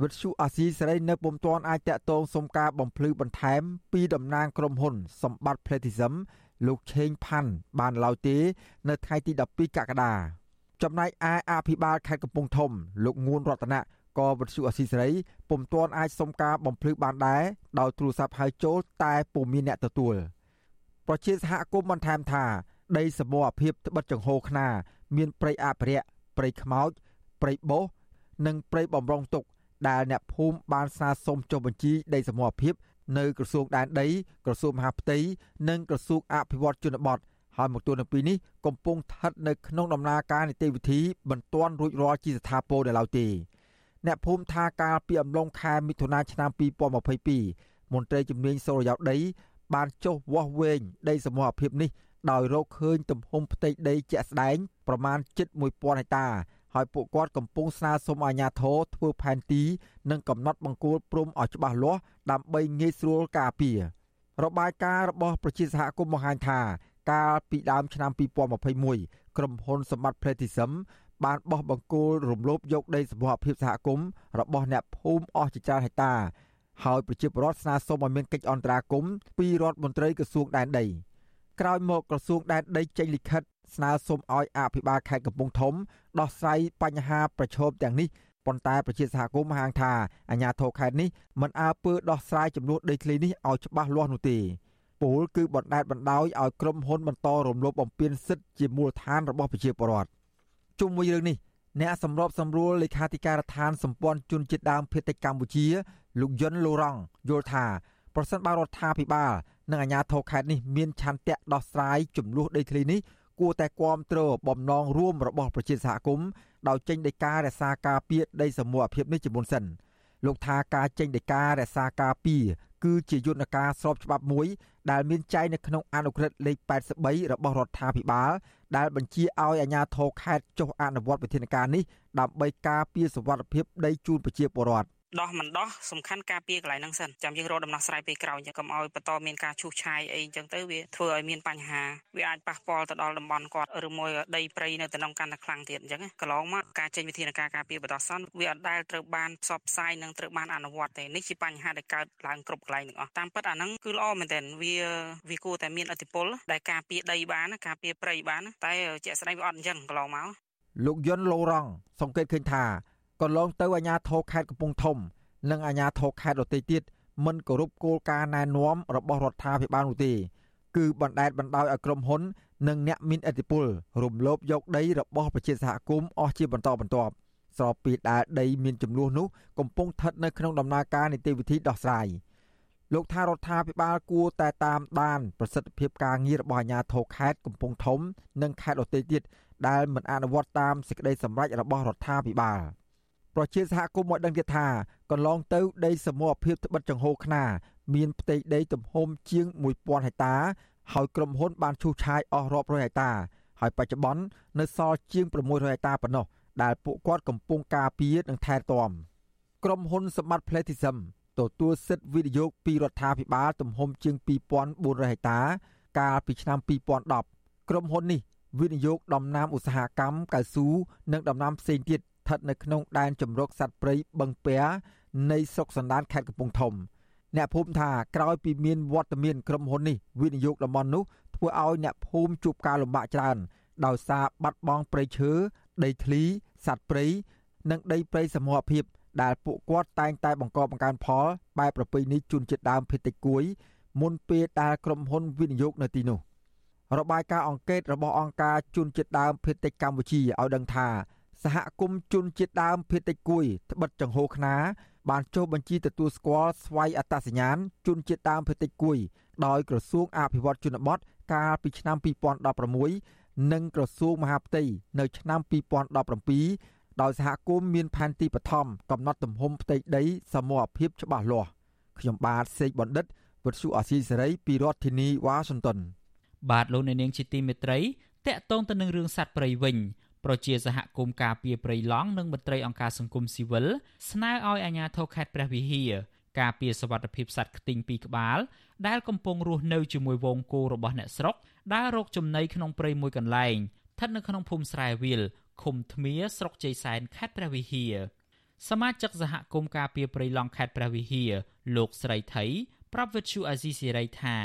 វិទ្យុអាស៊ីសេរីនៅពុំទាន់អាចតាក់ទងសុំការបំភ្លឺបន្ថែម ពីតំណាងក្រុមហ៊ុន សម្បត្តិ Platinum លោកឆេងផាន់បានឡើយទេ នៅថ្ងៃទី12កក្កដាចំណែកឯអភិបាលខេត្តកំពង់ធំ លោកងួនរតនៈក៏វិទ្យុអាស៊ីសេរីពុំទាន់អាចសុំការបំភ្លឺបានដែរដោយទូរស័ព្ទហៅចូលតែពុំមានអ្នកទទួលប្រជាសហគមន៍បន្ថែមថាដីសមរភាពត្បិតចង្ហូខ្នា មានព្រៃអភិរក្សព្រៃខ្មោចព្រៃបោះនិងព្រៃបំរុងទុក ដែលអ្នកភូមិបានស្នើសុំចុះបញ្ជីដីសមរភាពនៅក្រសួងដែនដីក្រសួងមហាផ្ទៃនិងក្រសួងអភិវឌ្ឍជនបទហើយមកទល់នៅពេលនេះកំពុងស្ថិតនៅក្នុងដំណើរការនីតិវិធីមិនទាន់រួចរាល់ជាស្ថាពរនៅឡើយទេអ្នកភូមិថាកាលពីអំឡុងខែមិថុនាឆ្នាំ2022មន្ត្រីជំនាញសូរិយោដី បានចុះវាស់វែងដីសមរភាពនេះដោយរកឃើញទំហំផ្ទៃដីជាក់ស្ដែងប្រមាណជិត1000ហិកតា ហើយពួកគាត់កំពុងស្នើសុំអាជ្ញាធរធ្វើផែនទីនិងកំណត់បង្គោលព្រំឲ្យច្បាស់លាស់ដើម្បីងាយស្រួលការពាររបាយការណ៍របស់ប្រជាសហគមន៍បង្ហាញថា កាលពីដើមឆ្នាំ2021ក្រុមហ៊ុនសម្បត្តិ Platinum បានបោះបង្គោលរំលោភយកដីសម្បត្តិភាពសហគមន៍របស់អ្នកភូមិអស់ជាច្រើនហិកតាហើយប្រជាពលរដ្ឋស្នើសុំឲ្យមានកិច្ចអន្តរាគមន៍ពីរដ្ឋមន្ត្រីក្រសួងដែនដីក្រោយមកក្រសួងដែនដីចេញលិខិត ស្នើសុំឲ្យអភិបាលខេត្តកំពង់ធំដោះស្រាយបញ្ហាប្រឈមទាំងនេះប៉ុន្តែប្រជាសហគមន៍ហាងថាអាជ្ញាធរខេត្តនេះមិនអើពើដោះស្រាយចំនួនដីធ្លីនេះឲ្យច្បាស់លាស់នោះទេពលគឺបណ្ដេតបណ្ដោយឲ្យក្រុមហ៊ុនបន្តរំលោភបំពានសិទ្ធិជាមូលដ្ឋានរបស់ប្រជាពលរដ្ឋជុំវិញរឿងនេះអ្នកសម្របសម្រួលលេខាធិការដ្ឋានសម្ព័ន្ធជនជាតិដើមភាគតិចកម្ពុជា លោកយុនលូរ៉ង់យល់ថាប្រសិនបើរដ្ឋាភិបាលនិងអាជ្ញាធរខេត្តនេះមានឆន្ទៈដោះស្រាយចំនួនដីធ្លីនេះ គួរតែគាំទ្របំណងរួមរបស់ប្រជាសហគមន៍ដោយចេញដីការរក្សាការពារដីសមូហភាពនេះជាមុនសិនលោកថាការចេញដីការរក្សាការពារគឺជាយន្តការស្របច្បាប់មួយ ដែលមានចែងនៅក្នុងអនុក្រឹត្យលេខ83របស់រដ្ឋាភិបាលដែលបញ្ជាឲ្យអាជ្ញាធរខេត្តចុះអនុវត្តវិធានការនេះដើម្បីការពារសុវត្ថិភាពដីជូនប្រជាពលរដ្ឋ ដោះមិនដោះសំខាន់ការពារកន្លែងហ្នឹងសិនចាំយើងរកដំណោះស្រាយពេលក្រោយចឹងកុំឲ្យបន្តមានការឈូសឆាយអីចឹងទៅវាធ្វើឲ្យមានបញ្ហាវាអាចប៉ះពាល់ទៅដល់តំបន់គាត់ឬមួយដីព្រៃនៅតំណកាន់តែខ្លាំងទៀតអញ្ចឹងកន្លងមកការចេញវិធានការការពារបដោះសន្នវាអត់ដែលត្រូវបានផ្សព្វផ្សាយនិងត្រូវបានអនុវត្តទេនេះជាបញ្ហាដែលកើតឡើងគ្រប់កន្លែងទាំងអស់តាមពិតអាហ្នឹងគឺល្អមែនទែនវាវាគួរតែមានអធិពលដែលការពារដីបានការពារព្រៃបានតែជាក់ស្ដែងវាអត់អញ្ចឹងកន្លងមកលោកយុនឡូរ៉ង់សង្កេតឃើញថា កន្លងទៅអាជ្ញាធរខេត្តកំពង់ធំ និងអាជ្ញាធរខេត្តដទៃទៀតមិនគោរពគោលការណ៍ណែនាំរបស់រដ្ឋាភិបាលនោះទេគឺបណ្ដេតបណ្ដោយឲ្យក្រុមហ៊ុន និងអ្នកមានឥទ្ធិពលរំលោភយកដីរបស់ប្រជាសហគមន៍អស់ជាបន្តបន្ទាប់ស្របពីដែលដីមានចំនួននោះកំពុងស្ថិតនៅក្នុងដំណើរការនីតិវិធីដោះស្រាយលោកថារដ្ឋាភិបាលគួរតែតាមដានប្រសិទ្ធភាពការងាររបស់អាជ្ញាធរខេត្តកំពង់ធំ និងខេត្តដទៃទៀតដែលមិនអនុវត្តតាមសេចក្តីសម្រេចរបស់រដ្ឋាភិបាល ប្រជាសហគមន៍មកដឹងទៀតថាកន្លងទៅដីសមរភាពត្បិតចង្ហូរខ្នា មានផ្ទៃដីទំហំជាង1000ហិកតា ហើយក្រុមហ៊ុនបានឈូសឆាយអស់រាប់រយហិកតា ហើយបច្ចុប្បន្ននៅសល់ជាង600ហិកតាប៉ុណ្ណោះដែលពួកគាត់កំពុងការពារនិងថែទាំក្រុមហ៊ុនសម្បត្តិ Platinum ទទួលសិទ្ធិវិនិយោគពីរដ្ឋាភិបាលទំហំជាង2400ហិកតា កាលពីឆ្នាំ2010ក្រុមហ៊ុននេះវិនិយោគដំណាំឧស្សាហកម្មកៅស៊ូនិងដំណាំផ្សេងទៀត ស្ថិតនៅក្នុងដែនជម្រកសត្វព្រៃបឹងពែនៃស្រុកសណ្ដានខេត្តកំពង់ធំអ្នកភូមិថាក្រោយពីមានវត្តមានក្រុមហ៊ុននេះវិនិយោគតំបន់នោះធ្វើឲ្យអ្នកភូមិជួបការលំបាកច្រើនដោយសារបាត់បង់ព្រៃឈើដីធ្លីសត្វព្រៃនិងដីព្រៃសមរភាពដែលពួកគាត់តែងតែបង្កបង្កើនផលបែបប្រពៃណីជនជាតិដើមភាគតិចគួយមុនពេលដែលក្រុមហ៊ុនវិនិយោគនៅទីនោះរបាយការណ៍អង្កេតរបស់អង្គការជនជាតិដើមភាគតិចកម្ពុជាឲ្យដឹងថា សហគមន៍ជនជាតិដើមភាគតិចគួយត្បិតចង្ហូខ្នាបានចុះបញ្ជីទទួលស្គាល់ស្វ័យអត្តសញ្ញាណជនជាតិដើមភាគតិចគួយដោយក្រសួងអភិវឌ្ឍជនបទកាលពីឆ្នាំ2016និងក្រសួងមហាផ្ទៃនៅឆ្នាំ2017ដោយសហគមន៍មានផែនទីបឋមកំណត់ទំហំផ្ទៃដីសមរភាពច្បាស់លាស់ខ្ញុំបាទសេកបណ្ឌិតវុទ្ធុអាស៊ីសេរីពីរដ្ឋធានីវ៉ាស៊ីនតោនបាទលោកអ្នកនាងជាទីមេត្រីតកតងទៅនឹងរឿងសត្វព្រៃវិញ ប្រជាសហគមន៍ការពារព្រៃឡង់និងមន្ត្រីអង្គការសង្គមស៊ីវិលស្នើឲ្យអាជ្ញាធរខេត្តព្រះវិហារការពារសវត្ថិភាពសត្វខ្ទីងពីរក្បាលដែលកំពុងរស់នៅជាមួយវងគោរបស់អ្នកស្រុកដើររកចំណីក្នុងព្រៃមួយកន្លែងស្ថិតនៅក្នុងភូមិស្រែវាលឃុំធ្មាស្រុកជ័យសែនខេត្តព្រះវិហារសមាជិកសហគមន៍ការពារព្រៃឡង់ខេត្តព្រះវិហារលោកស្រីថៃប្រាប់វិទ្យុអាស៊ីសេរីថា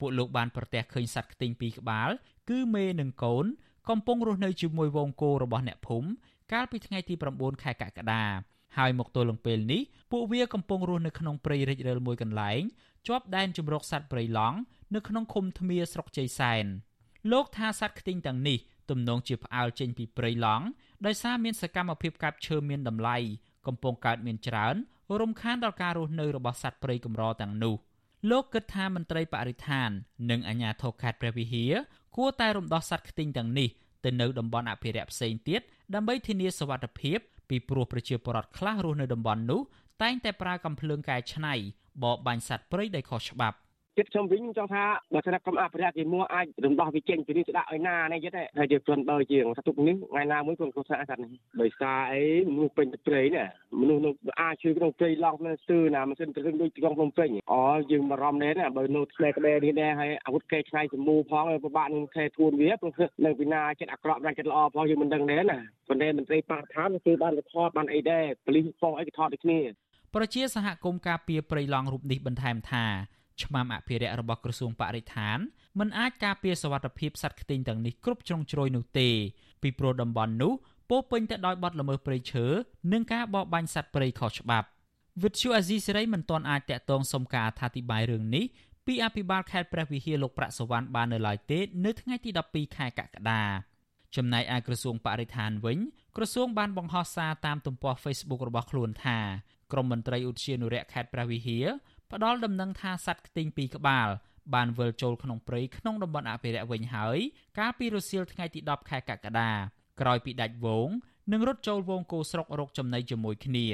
ពួកលោកបានប្រទះឃើញសត្វខ្ទីងពីរក្បាល គឺមេនិងកូន កំពុងរស់នៅជាមួយវងគោរបស់អ្នកភូមិកាលពីថ្ងៃទី9ខែកក្កដាហើយមកទល់នឹងពេលនេះពួកវាកំពុងរស់នៅក្នុងព្រៃរិចរិលមួយកន្លែងជាប់ដែនជំរកសត្វព្រៃឡង់នៅក្នុងឃុំធ្មាស្រុកជ័យសែនលោកថាសត្វខ្ទីងទាំងនេះទំនងជាផ្អើលចេញពីព្រៃឡង់ដោយសារមានសកម្មភាពកាប់ឈើមានតម្លៃកំពុងកើតមានច្រើន រំខានដល់ការរស់នៅរបស់សត្វព្រៃកម្រទាំងនោះលោកគិតថាមន្ត្រីបរិស្ថាន និងអាជ្ញាធរខេត្តព្រះវិហារ គួរតែរំដោះសត្វខ្ទីងទាំងនេះទៅនៅតំបន់អភិរក្សផ្សេងទៀតដើម្បីធានាសុវត្ថិភាពពីព្រោះប្រជាពលរដ្ឋខ្លះរស់នៅតំបន់នោះតែងតែប្រើកាំភ្លើងកែច្នៃបរបាញ់សត្វព្រៃដោយខុសច្បាប់ ចិត្តខ្ញុំវិញចង់ថាបើសិនកម្មអភិរក្សគេមួអាចរំដោះវាចេញពីនេះទៅដាក់ឲ្យណានេះចិត្តហើយជាខ្លួនបើជាងសតុកនេះថ្ងៃណាមួយខ្លួនគាត់ស្អាតនេះដោយសារអីមនុស្សពេញព្រៃនេះមនុស្សនៅអាចជួយក្នុងព្រៃឡង់នៅស្ទើណាមិនសិនទៅដូចក្រុងភ្នំពេញអូយើងបារម្ភណែណាបើនៅក្បែរក្បែរនេះដែរហើយអាវុធកែឆ្នៃសមូលផងពិបាកនឹងខែធួនវាព្រោះនៅពីណាចិត្តអាក្រក់បានចិត្តល្អផងយើងមិនដឹងដែរណាប៉ុន្តែមន្ត្រីបរិស្ថានគឺបានថតបានអីដែរប៉ូលីសផងអីក៏ថតដូចគ្នាប្រជាសហគមន៍ការពារព្រៃឡង់រូបនេះបន្ថែមថា ឆ្មាំអភិរក្សរបស់ក្រសួងបរិស្ថានមិនអាចការពារសវត្ថិភាពសត្វខ្ទីងទាំងនេះគ្រប់ជ្រុងជ្រោយនោះទេពីព្រោះតំបន់នោះពោពេញទៅដោយបទល្មើសព្រៃឈើនិងការបរបាញ់សត្វព្រៃខុសច្បាប់វិទ្យុអាស៊ីសេរីមិនទាន់អាចតាក់ទងសុំការអធិប្បាយរឿងនេះពីអភិបាលខេត្តព្រះវិហារលោកប្រាក់សវណ្ណបាននៅឡើយទេនៅថ្ងៃទី12ខែកក្កដាចំណែកឯក្រសួងបរិស្ថានវិញក្រសួងបានបង្ហោះសារតាមទំព័រ Facebook របស់ខ្លួនថាក្រមមន្ត្រីឧទ្យានុរក្សខេត្តព្រះវិហារ ផ្ដល់ដំណឹងថាសត្វខ្ទីងពីរក្បាលបានវិលចូលក្នុងព្រៃក្នុងតំបន់អភិរក្សវិញហើយកាលពីរសៀលថ្ងៃទី10ខែកក្កដាក្រោយពីដាច់វងនិងរត់ចូលវងគោស្រុករកចំណីជាមួយគ្នា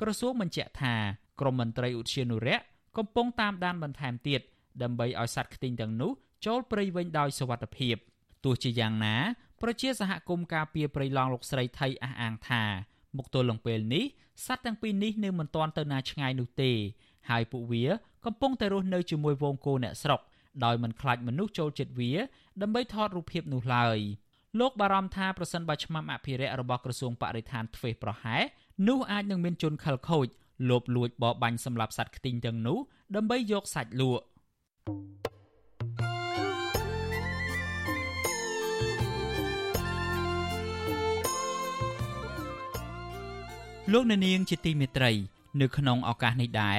ក្រសួងបញ្ជាក់ថាក្រមមន្ត្រីឧទ្យានុរក្សកំពុងតាមដានបន្ថែមទៀតដើម្បីឲ្យសត្វខ្ទីងទាំងនោះចូលព្រៃវិញដោយសុវត្ថិភាពទោះជាយ៉ាងណាប្រជាសហគមន៍ការពារព្រៃឡង់លោកស្រីថៃអះអាងថាមកទល់នឹងពេលនេះសត្វទាំងពីរនេះនៅមិនទាន់ទៅណាឆ្ងាយនោះទេ ហើយពួកវាកំពុងតែរស់នៅជាមួយវងគោអ្នកស្រុកដោយមិនខ្លាចមនុស្សចូលចិត្តវា ដើម្បីថតរូបភាពនោះឡើយលោកបារម្ភថាប្រសិនបើឆ្មាំអភិរក្សរបស់ក្រសួងបរិស្ថានធ្វេសប្រហែសនោះអាចនឹងមានជនខិលខូចលបលួចបរបាញ់សម្លាប់សត្វខ្ទីងទាំងនោះដើម្បីយកសាច់លក់លោកអ្នកនាងជាទីមេត្រី នៅក្នុងឱកាសនេះដែរ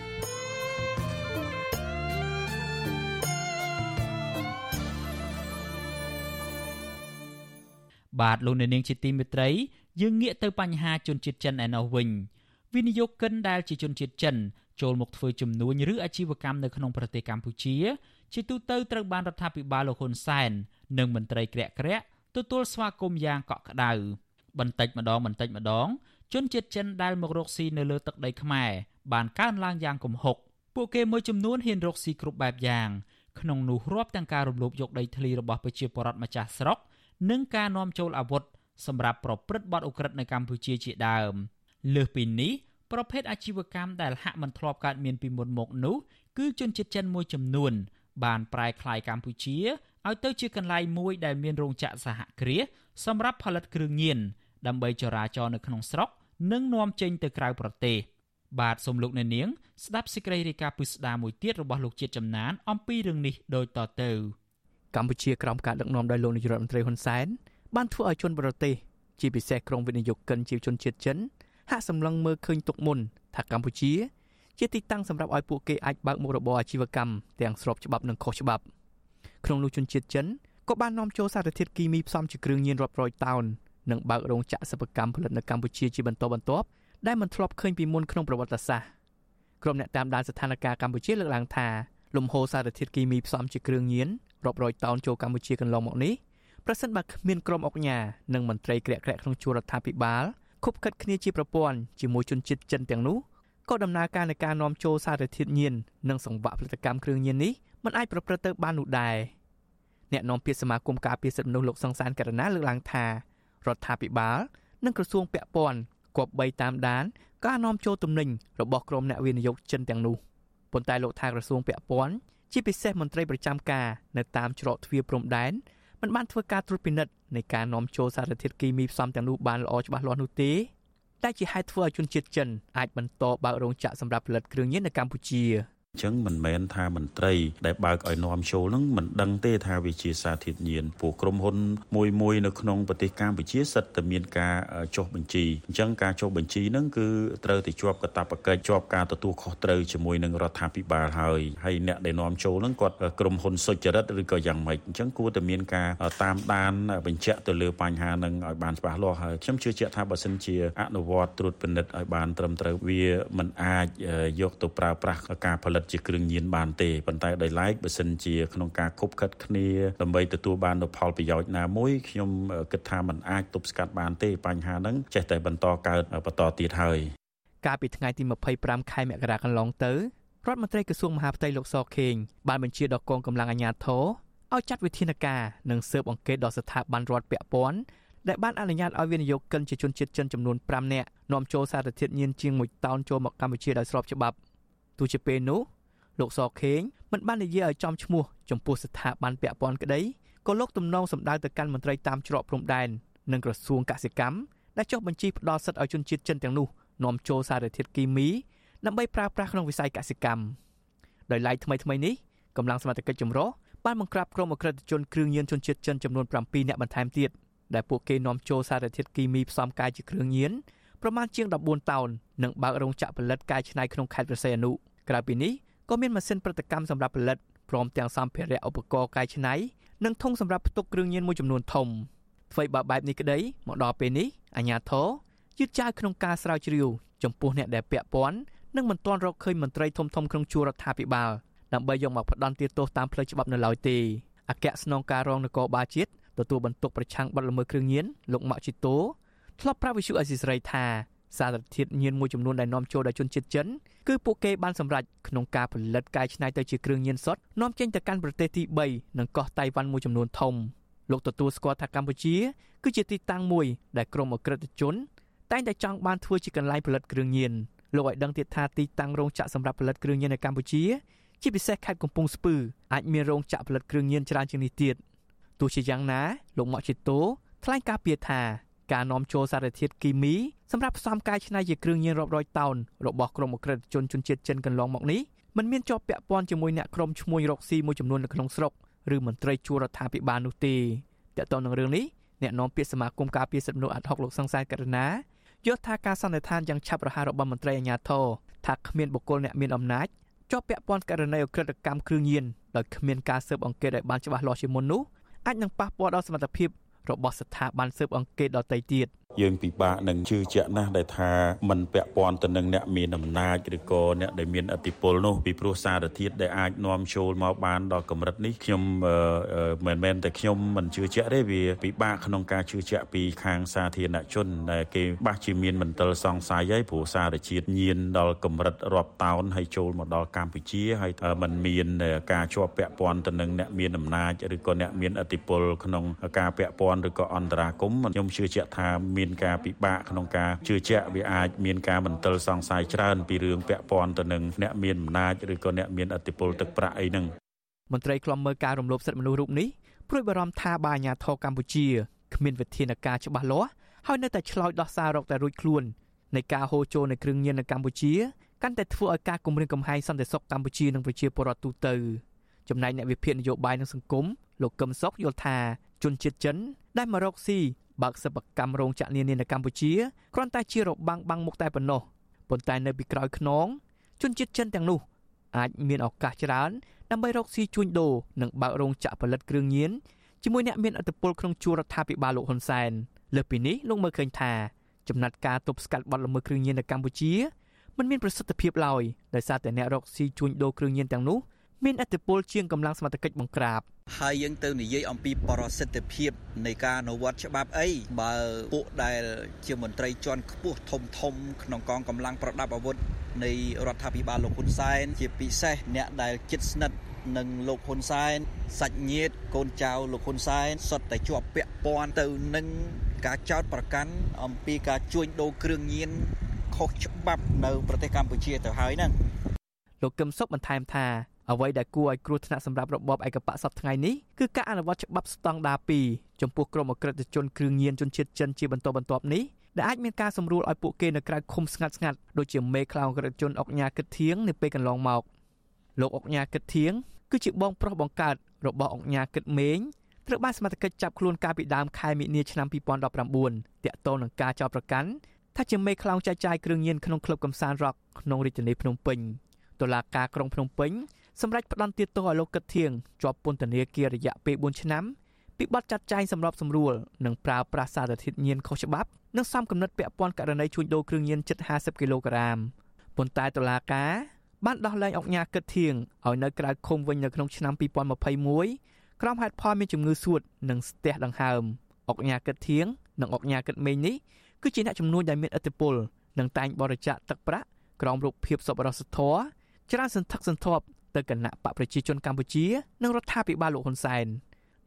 បាទលោកអ្នកនាងជាទីមេត្រីយើងងាកទៅបញ្ហាជនជាតិចិនឯណោះវិញវិនិយោគិនដែលជាជនជាតិចិនចូលមកធ្វើជំនួញឬអាជីវកម្មនៅក្នុងប្រទេសកម្ពុជា ជាទូទៅត្រូវបានរដ្ឋាភិបាលលោកហ៊ុនសែននិងមន្ត្រីក្រាក់ក្រាក់ទទួលស្វាគមន៍យ៉ាងកក់ក្ដៅបន្តិចម្ដងបន្តិចម្ដង ជនជាតិចិនដែលមករកស៊ីនៅលើទឹកដីខ្មែរបានកើនឡើងយ៉ាងគំហុកពួកគេមួយចំនួនហ៊ានរកស៊ីគ្រប់បែបយ៉ាងក្នុងនោះរាប់ទាំងការរំលោភយកដីធ្លីរបស់ប្រជាពលរដ្ឋម្ចាស់ស្រុក និងការនាំចូលអាវុធសម្រាប់ប្រព្រឹត្តបទឧក្រិដ្ឋនៅកម្ពុជាជាដើម លើសពីនេះប្រភេទអាជីវកម្មដែលហាក់មិនធ្លាប់កើតមានពីមុនមកនោះគឺជនជាតិចិនមួយចំនួន បានប្រែក្លាយកម្ពុជាឲ្យទៅជាកន្លែងមួយដែលមានរោងចក្រសហគ្រាសសម្រាប់ផលិតគ្រឿងញៀនដើម្បីចរាចរនៅក្នុងស្រុក និងនាំចេញទៅក្រៅប្រទេសបាទសូមលោកអ្នកនាងស្ដាប់សេចក្តីរាយការណ៍ពិស្ដារមួយទៀតរបស់លោកជាតិចំណានអំពីរឿងនេះដូចតទៅ កម្ពុជាក្រោមការដឹកនាំដោយលោកនាយរដ្ឋមន្ត្រីហ៊ុនសែនបានធ្វើឲ្យជនបរទេសជាពិសេសក្រុមវិនិយោគិនជាជនជាតិចិនហាក់សម្លឹងមើលឃើញទុកមុនថាកម្ពុជា ជាទីតាំងសម្រាប់ឲ្យពួកគេអាចបើកមុខរបរអាជីវកម្មទាំងស្របច្បាប់និងខុសច្បាប់ក្នុងនោះជនជាតិចិនក៏បាននាំចូលសារធាតុគីមីផ្សំជាគ្រឿងញៀនរាប់រយតោននិងបើករោងចក្រសិប្បកម្មផលិតនៅកម្ពុជាជាបន្តបន្ទាប់ដែលមិនធ្លាប់ឃើញពីមុនក្នុងប្រវត្តិសាស្ត្រក្រុមអ្នកតាមដានស្ថានភាពកម្ពុជាលើកឡើងថាលំហូរសារធាតុគីមីផ្សំជាគ្រឿងញៀន រាប់រយតោនចូលកម្ពុជាកន្លងមកនេះប្រសិនបើគ្មានក្រុមអុកញ៉ានិងមន្ត្រីក្រាក់ក្រាក់ក្នុងជួររដ្ឋាភិបាលខុបខិតគ្នាជាប្រព័ន្ធជាមួយជនជាតិចិនទាំងនោះក៏ដំណើរការនៃការនាំចូលសារធាតុញៀននិងសង្វាក់ផលិតកម្មគ្រឿងញៀននេះមិនអាចប្រព្រឹត្តទៅបាននោះដែរអ្នកនាំពាក្យសមាគមការពារសិទ្ធិមនុស្សលោកសង្សានករណាលើកឡើងថារដ្ឋាភិបាល និងក្រសួងពាក់ព័ន្ធគប្បីតាមដាន ការនាំចូលទំនិញរបស់ក្រុមអ្នកវិនិយោគចិនទាំងនោះប៉ុន្តែលោកថាក្រសួងពាក់ព័ន្ធ ជាពិសេសមន្ត្រីប្រចាំការនៅតាមច្រកទ្វារព្រំដែនមិនបានធ្វើការត្រួតពិនិត្យនៃការនាំចូលសារធាតុគីមីផ្សំទាំងនោះបានល្អច្បាស់លាស់នោះទេតែជាហេតុធ្វើឲ្យជនជាតិចិនអាចបន្តបើករោងចក្រសម្រាប់ផលិតគ្រឿងញៀននៅកម្ពុជា អញ្ចឹងមិនមែនថាមន្ត្រីដែលបើកឲ្យនាំចូលនឹងមិនដឹងទេថាវាជាសារធាតុញៀនពួកក្រុមហ៊ុនមួយមួយនៅក្នុងប្រទេសកម្ពុជាសិតតែមានការចុះបញ្ជីអញ្ចឹងការចុះបញ្ជីនឹងគឺត្រូវតែជាប់កាតព្វកិច្ចជាប់ការទទួលខុសត្រូវជាមួយនឹងរដ្ឋាភិបាលហើយហើយអ្នកដែលនាំចូលនឹងគាត់ក្រុមហ៊ុនសុចរិតឬក៏យ៉ាងម៉េចអញ្ចឹងគួរតែមានការតាមដានបញ្ជាក់ទៅលើបញ្ហានឹងឲ្យបានច្បាស់លាស់ហើយខ្ញុំជឿជាក់ថាបើសិនជាអនុវត្តត្រួតពិនិត្យឲ្យបានត្រឹមត្រូវវាមិនអាចយកទៅប្រើប្រាស់ការផលិតតជាគ្រឿងញៀនបានទេប៉ុន្តែដោយឡែកបើសិនជាក្នុងការគប់ខិតគ្នាដើម្បីទទួលបាននូវផលប្រយោជន៍ណាមួយខ្ញុំគិតថាมันអាចទប់ស្កាត់បានទេបញ្ហាហ្នឹងចេះតែបន្តកើតបន្តទៀតហើយកាលពីថ្ងៃទី25ខែមករាកន្លងទៅរដ្ឋមន្ត្រីក្រសួងមហាផ្ទៃលោកសខេងបានបញ្ជាដល់កងកម្លាំងអាជ្ញាធរឲ្យចាត់វិធានការនិងស៊ើបអង្កេតដល់ស្ថាប័នរដ្ឋពាក់ព័ន្ធដែលបានអនុញ្ញាតឲ្យវិនិយោគិនជាជនជាតិចិនចំនួន5នាក់នាំចូលសារធាតុញៀនជាង1តោនចូលមកកម្ពុជាដោយស្របច្បាប់ ទោះជាពេលនោះលោកសខេងមិនបាននិយាយឲ្យចំឈ្មោះចំពោះស្ថាប័នពាក់ព័ន្ធក្តីក៏លោកទំនងសម្ដៅទៅកាន់មន្ត្រីតាមច្រកព្រំដែននិងក្រសួងកសិកម្មដែលចុះបញ្ជីផ្ដល់សិទ្ធិឲ្យជនជាតិចិនទាំងនោះនាំចូលសារធាតុគីមីដើម្បីប្រើប្រាស់ក្នុងវិស័យកសិកម្មដោយឡែកថ្មីថ្មីនេះកម្លាំងសមត្ថកិច្ចចម្រុះបានបង្ក្រាបក្រុមអក្រិតជនគ្រឿងញៀនជនជាតិចិនចំនួន7នាក់បន្ថែមទៀតដែលពួកគេនាំចូលសារធាតុគីមីផ្សំកាយជាគ្រឿងញៀនប្រមាណជាង14តោននិងបើករោងចក្រផលិតកែច្នៃក្នុងខេត្តព្រះសីហនុ ក្រៅពីនេះក៏មានម៉ាស៊ីនប្រតិកម្មសម្រាប់ផលិតព្រមទាំងសម្ភារៈឧបករណ៍កែច្នៃនិងធុងសម្រាប់ផ្ទុកគ្រឿងញៀនមួយចំនួនធំអ្វីបើបែបនេះក្តីមកដល់ពេលនេះអាជ្ញាធរយឺតយ៉ាវក្នុងការស្រាវជ្រាវចំពោះអ្នកដែលពាក់ព័ន្ធនិងមិនទាន់រកឃើញមន្ត្រីធំធំក្នុងជួររដ្ឋាភិបាលដើម្បីយកមកផ្ដន់ទាទោសតាមផ្លូវច្បាប់នៅឡើយទេអគ្គស្នងការរងនគរបាលជាតិទទួលបន្ទុកប្រឆាំងបទល្មើសគ្រឿងញៀនលោកម៉ាក់ជីតូធ្លាប់ប្រាប់វិសុអេស៊ីសរ៉ៃថា សារធាតុញៀនមួយចំនួនដែលនាំចូលដោយជនជាតិចិនគឺពួកគេបានសម្រេចក្នុងការផលិតកែច្នៃទៅជាគ្រឿងញៀនសុទ្ធនាំចេញទៅកាន់ប្រទេសទី3និងកោះតៃវ៉ាន់មួយចំនួនធំលោកទទួលស្គាល់ថាកម្ពុជាគឺជាទីតាំងមួយដែលក្រុមអក្រិតជនតែងតែចង់បានធ្វើជាកន្លែងផលិតគ្រឿងញៀនលោកឲ្យដឹងទៀតថាទីតាំងរោងចក្រសម្រាប់ផលិតគ្រឿងញៀននៅកម្ពុជាជាពិសេសខេត្តកំពង់ស្ពឺអាចមានរោងចក្រផលិតគ្រឿងញៀនច្រើនជាងនេះទៀតទោះជាយ៉ាងណាលោកម៉ាក់ជីតូថ្លែងការពីថា ការនាំចូលសារធាតុគីមីសម្រាប់ផ្សំកែច្នៃជាគ្រឿងញៀនរាប់រយតោនរបស់ក្រុមអក្រិតជនជនជាតិចិនកន្លងមកនេះมันមានជាប់ពាក់ព័ន្ធជាមួយអ្នកក្រុមឈ្មួញរកស៊ីមួយចំនួននៅក្នុងស្រុកឬមន្ត្រីជួររដ្ឋាភិបាលនោះទេតើតើនឹងរឿងនេះអ្នកនាំពាក្យសមាគមការពារសិទ្ធិមនុស្សអាត់ហុកលោកសង្សានករណាយល់ថាការសន្និដ្ឋានយ៉ាងឆាប់រហ័សរបស់មន្ត្រីអាជ្ញាធរថាគ្មានបុគ្គលអ្នកមានអំណាចជាប់ពាក់ព័ន្ធករណីអក្រិតកម្មគ្រឿងញៀនដោយគ្មានការស៊ើបអង្កេតឲ្យបានច្បាស់លាស់ជាមុននោះអាចនឹងប៉ះពាល់ដល់សមត្ថភាព របស់ស្ថាប័នស៊ើបអង្កេតដទៃទៀត។ យើងពិបាកនឹងជឿជាក់ណាស់ដែលថាมันពាក់ព័ន្ធទៅនឹងអ្នកមានអំណាចឬក៏អ្នកដែលមានអធិបុលនោះពីព្រោះសារធាតុដែលអាចនាំចូលមកបានដល់កម្រិតនេះខ្ញុំមិនមែនតែខ្ញុំមិនជឿជាក់ទេវាពិបាកក្នុងការជឿជាក់ពីខាងសាធារណជនដែលគេបាសជាមានមន្ទិលសង្ស័យហើយព្រោះសារជាតិញៀនដល់កម្រិតរាប់តោនហើយចូលមកដល់កម្ពុជាហើយมันមានការជាប់ពាក់ព័ន្ធទៅនឹងអ្នកមានអំណាចឬក៏អ្នកមានអធិបុលក្នុងការពាក់ព័ន្ធឬក៏អន្តរាគមខ្ញុំជឿជាក់ថាមាន ានការពិបាកក្នុងការជឿជាក់វាអាចមានការមន្ទិលសង្ស័យច្រើនពីរឿងពាក់ព័ន្ធទៅនឹងអ្នកមានអំណាចឬក៏អ្នកមានអធិបុលទឹកប្រាក់អីហ្នឹងមន្ត្រីខ្លំមើលការរំលោភសិទ្ធិមនុស្សរូបនេះព្រួយបារម្ភថាបាអាញាធរកម្ពុជាគ្មានវិធានការច្បាស់លាស់ហើយនៅតែឆ្លោយដោះសាររកតែរួចខ្លួននៃការហូរចូលនៃគ្រឿងញៀននៅកម្ពុជាកាន់តែធ្វើឲ្យការគម្រាមកំហែងសន្តិសុខកម្ពុជានិងប្រជាពលរដ្ឋទូទៅចំណែកអ្នកវិភាគនយោបាយនិងសង្គមលោកកឹមសុខយល់ថាជនជាតិចិនដែលមករកស៊ី បើកសិប្បកម្មរោងចក្រនានានៅកម្ពុជាគ្រាន់តែជារបាំងបាំងមុខតែប៉ុណ្ណោះប៉ុន្តែនៅពីក្រោយខ្នងជនជាតិចិនទាំងនោះអាចមានឱកាសច្រើនដើម្បីរកស៊ីជួញដូរនិងបើករោងចក្រផលិតគ្រឿងញៀនជាមួយអ្នកមានឥទ្ធិពលក្នុងជួររដ្ឋាភិបាលលោកហ៊ុនសែនលើសពីនេះលោកមើលឃើញថាចំណាត់ការទប់ស្កាត់បទល្មើសគ្រឿងញៀននៅកម្ពុជាមិនមានប្រសិទ្ធភាពឡើយដោយសារតែអ្នករកស៊ីជួញដូរគ្រឿងញៀនទាំងនោះ មានឥទ្ធិពលជាងកម្លាំងសមត្ថកិច្ចបង្ក្រាបហើយយើងទៅនិយាយអំពីប្រសិទ្ធភាពនៃការអនុវត្តច្បាប់អីបើពួកដែលជាមន្ត្រីជាន់ខ្ពស់ធំធំក្នុងកងកម្លាំងប្រដាប់អាវុធនៃរដ្ឋាភិបាលលោកហ៊ុនសែនជាពិសេសអ្នកដែលជិតស្និទ្ធនឹងលោកហ៊ុនសែនសាច់ញាតិកូនចៅលោកហ៊ុនសែនសុទ្ធតែជាប់ពាក់ព័ន្ធទៅនឹងការចោទប្រកាន់អំពីការជួញដូរគ្រឿងញៀនខុសច្បាប់នៅប្រទេសកម្ពុជាទៅហើយហ្នឹងលោកកឹមសុខបន្ថែមថា អ្វីដែលគួរឲ្យគ្រោះថ្នាក់សម្រាប់របបឯកបកសពថ្ងៃនេះគឺការអនុវត្តច្បាប់ស្តង់ដារ2ចំពោះក្រុមអក្រិតជនគ្រឿងញៀនជនជាតិចិនជាបន្តបន្ទាប់នេះដែលអាចមានការសម្រួលឲ្យពួកគេនៅក្រៅឃុំស្ងាត់ស្ងាត់ដូចជាមេខ្លោងអក្រិតជនអុកញ៉ាគិតធៀងនៅពេលកន្លងមកលោកអុកញ៉ាគិតធៀងគឺជាបងប្រុសបង្កើតរបស់អុកញ៉ាគិតមេងត្រូវបានសមត្ថកិច្ចចាប់ខ្លួនកាលពីដើមខែមិនិនាឆ្នាំ2019តាក់ទងនឹងការចោទប្រកាន់ថាជាមេខ្លោងចែកចាយគ្រឿងញៀនក្នុងក្លឹបកំសាន្តរ៉ុកក្នុងរាជធានីភ្នំពេញតុលាការក្រុងភ្នំពេញ សម្រាប់ផ្ដន្ទាទោសឲ្យលោកកឹកធៀងជាប់ពន្ធនាគាររយៈពេល4ឆ្នាំពីបទចាត់ចែងសម្របសម្រួលនិងប្រើប្រាស់សារធាតុញៀនខុសច្បាប់និងសំគំនិតពាក់ព័ន្ធករណីជួញដូរគ្រឿងញៀនជិត50គីឡូក្រាមប៉ុន្តែតុលាការបានដោះលែងអង្គញាកឹកធៀងឲ្យនៅក្រៅឃុំវិញនៅក្នុងឆ្នាំ2021ក្រោមហេតុផលមានជំងឺសួតនិងស្ទះដង្ហើមអង្គញាកឹកធៀងនិងអង្គញាកឹកមេងនេះគឺជាអ្នកជំនួញដែលមានឥទ្ធិពលនិងតែងបរិច្ចាគទឹកប្រាក់ក្រោមរូបភាពសប្បុរសធម៌ច្រើនសន្ធឹកសន្ធាប់ ទៅគណៈបកប្រជាជនកម្ពុជានិងរដ្ឋាភិបាលលោកហ៊ុនសែន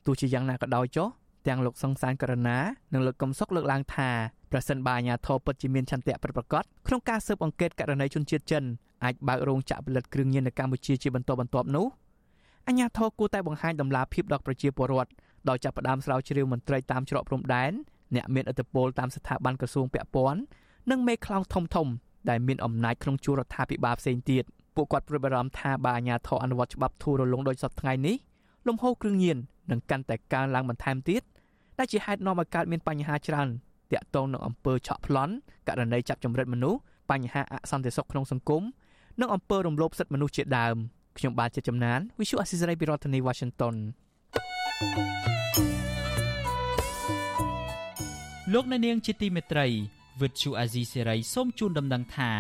ទោះជាយ៉ាងណាក៏ដោយចុះទាំងលោកសង្សានករណានិងលោកកំសុកលើកឡើងថាប្រសិនបើអាជ្ញាធរពិតជាមានឆន្ទៈប្រប្រកបក្នុងការស៊ើបអង្កេតករណីជនជាតិចិនអាចបើករោងចក្រផលិតគ្រឿងញៀននៅកម្ពុជាជាបន្តបន្ទាប់នោះអាជ្ញាធរគួរតែបង្ហាញតម្លាភាពដល់ប្រជាពលរដ្ឋដោយចាប់ផ្ដើមស្រាវជ្រាវមន្ត្រីតាមច្រកព្រំដែនអ្នកមានឥទ្ធិពលតាមស្ថាប័នក្រសួងពាក់ព័ន្ធនិងមេខ្លោងធំធំដែលមានអំណាចក្នុងជួររដ្ឋាភិបាលផ្សេងទៀត។ ពួកគាត់ព្រួយបារម្ភថាបើអាជ្ញាធរអនុវត្តច្បាប់ធូររលុងដូចសពថ្ងៃនេះលំហូរគ្រឿងញៀននឹងកាន់តែកើនឡើងបន្ថែមទៀតដែលជាហេតុនាំឲ្យកើតមានបញ្ហាច្រើនតាក់ទងនឹងអំពើឆក់ប្លន់ករណីចាប់ចម្រិតមនុស្សបញ្ហាអសន្តិសុខក្នុងសង្គមនិងអំពើរំលោភសិទ្ធិមនុស្សជាដើមខ្ញុំបាទជាចំណាន Visual Assisray ពីរដ្ឋធានី Washington លោកអ្នកនាងជាទីមេត្រីវិទ្យុអាស៊ីសេរីសូមជូនដំណឹងថា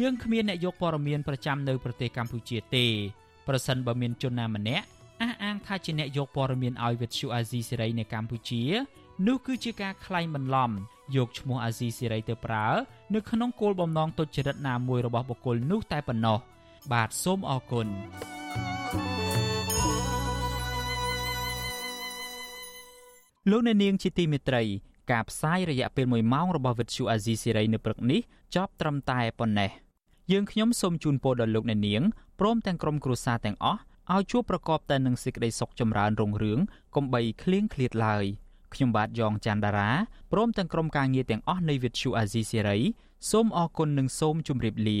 យើងគ្មានអ្នកយកព័ត៌មានប្រចាំនៅប្រទេសកម្ពុជាទេប្រសិនបើមានជនណាម្នាក់អះអាងថាជាអ្នកយកព័ត៌មានឲ្យវិទ្យុអាស៊ីសេរីនៅកម្ពុជានោះគឺជាការក្លែងបន្លំយកឈ្មោះអាស៊ីសេរីទៅប្រើនៅក្នុងគោលបំណងទុច្ចរិតណាមួយរបស់បុគ្គលនោះតែប៉ុណ្ណោះបាទសូមអរគុណ thank you លោកអ្នកនាងជាទីមេត្រីការផ្សាយរយៈពេល1ម៉ោងរបស់វិទ្យុអាស៊ីសេរីនៅព្រឹកនេះចប់ត្រឹមតែប៉ុណ្ណេះ យើងខ្ញុំសូមជូនពរដល់លោកអ្នកនាងព្រមទាំងក្រុមគ្រួសារទាំងអស់ឲ្យជួបប្រកបតែនឹងសេចក្តីសុខចម្រើនរុងរឿងកុំបីឃ្លៀងឃ្លាតឡើយខ្ញុំបាទយ៉ងច័ន្ទដារាព្រមទាំងក្រុមការងារទាំងអស់នៃវិទ្យុអាស៊ីសេរីសូមអរគុណនិងសូមជម្រាបលា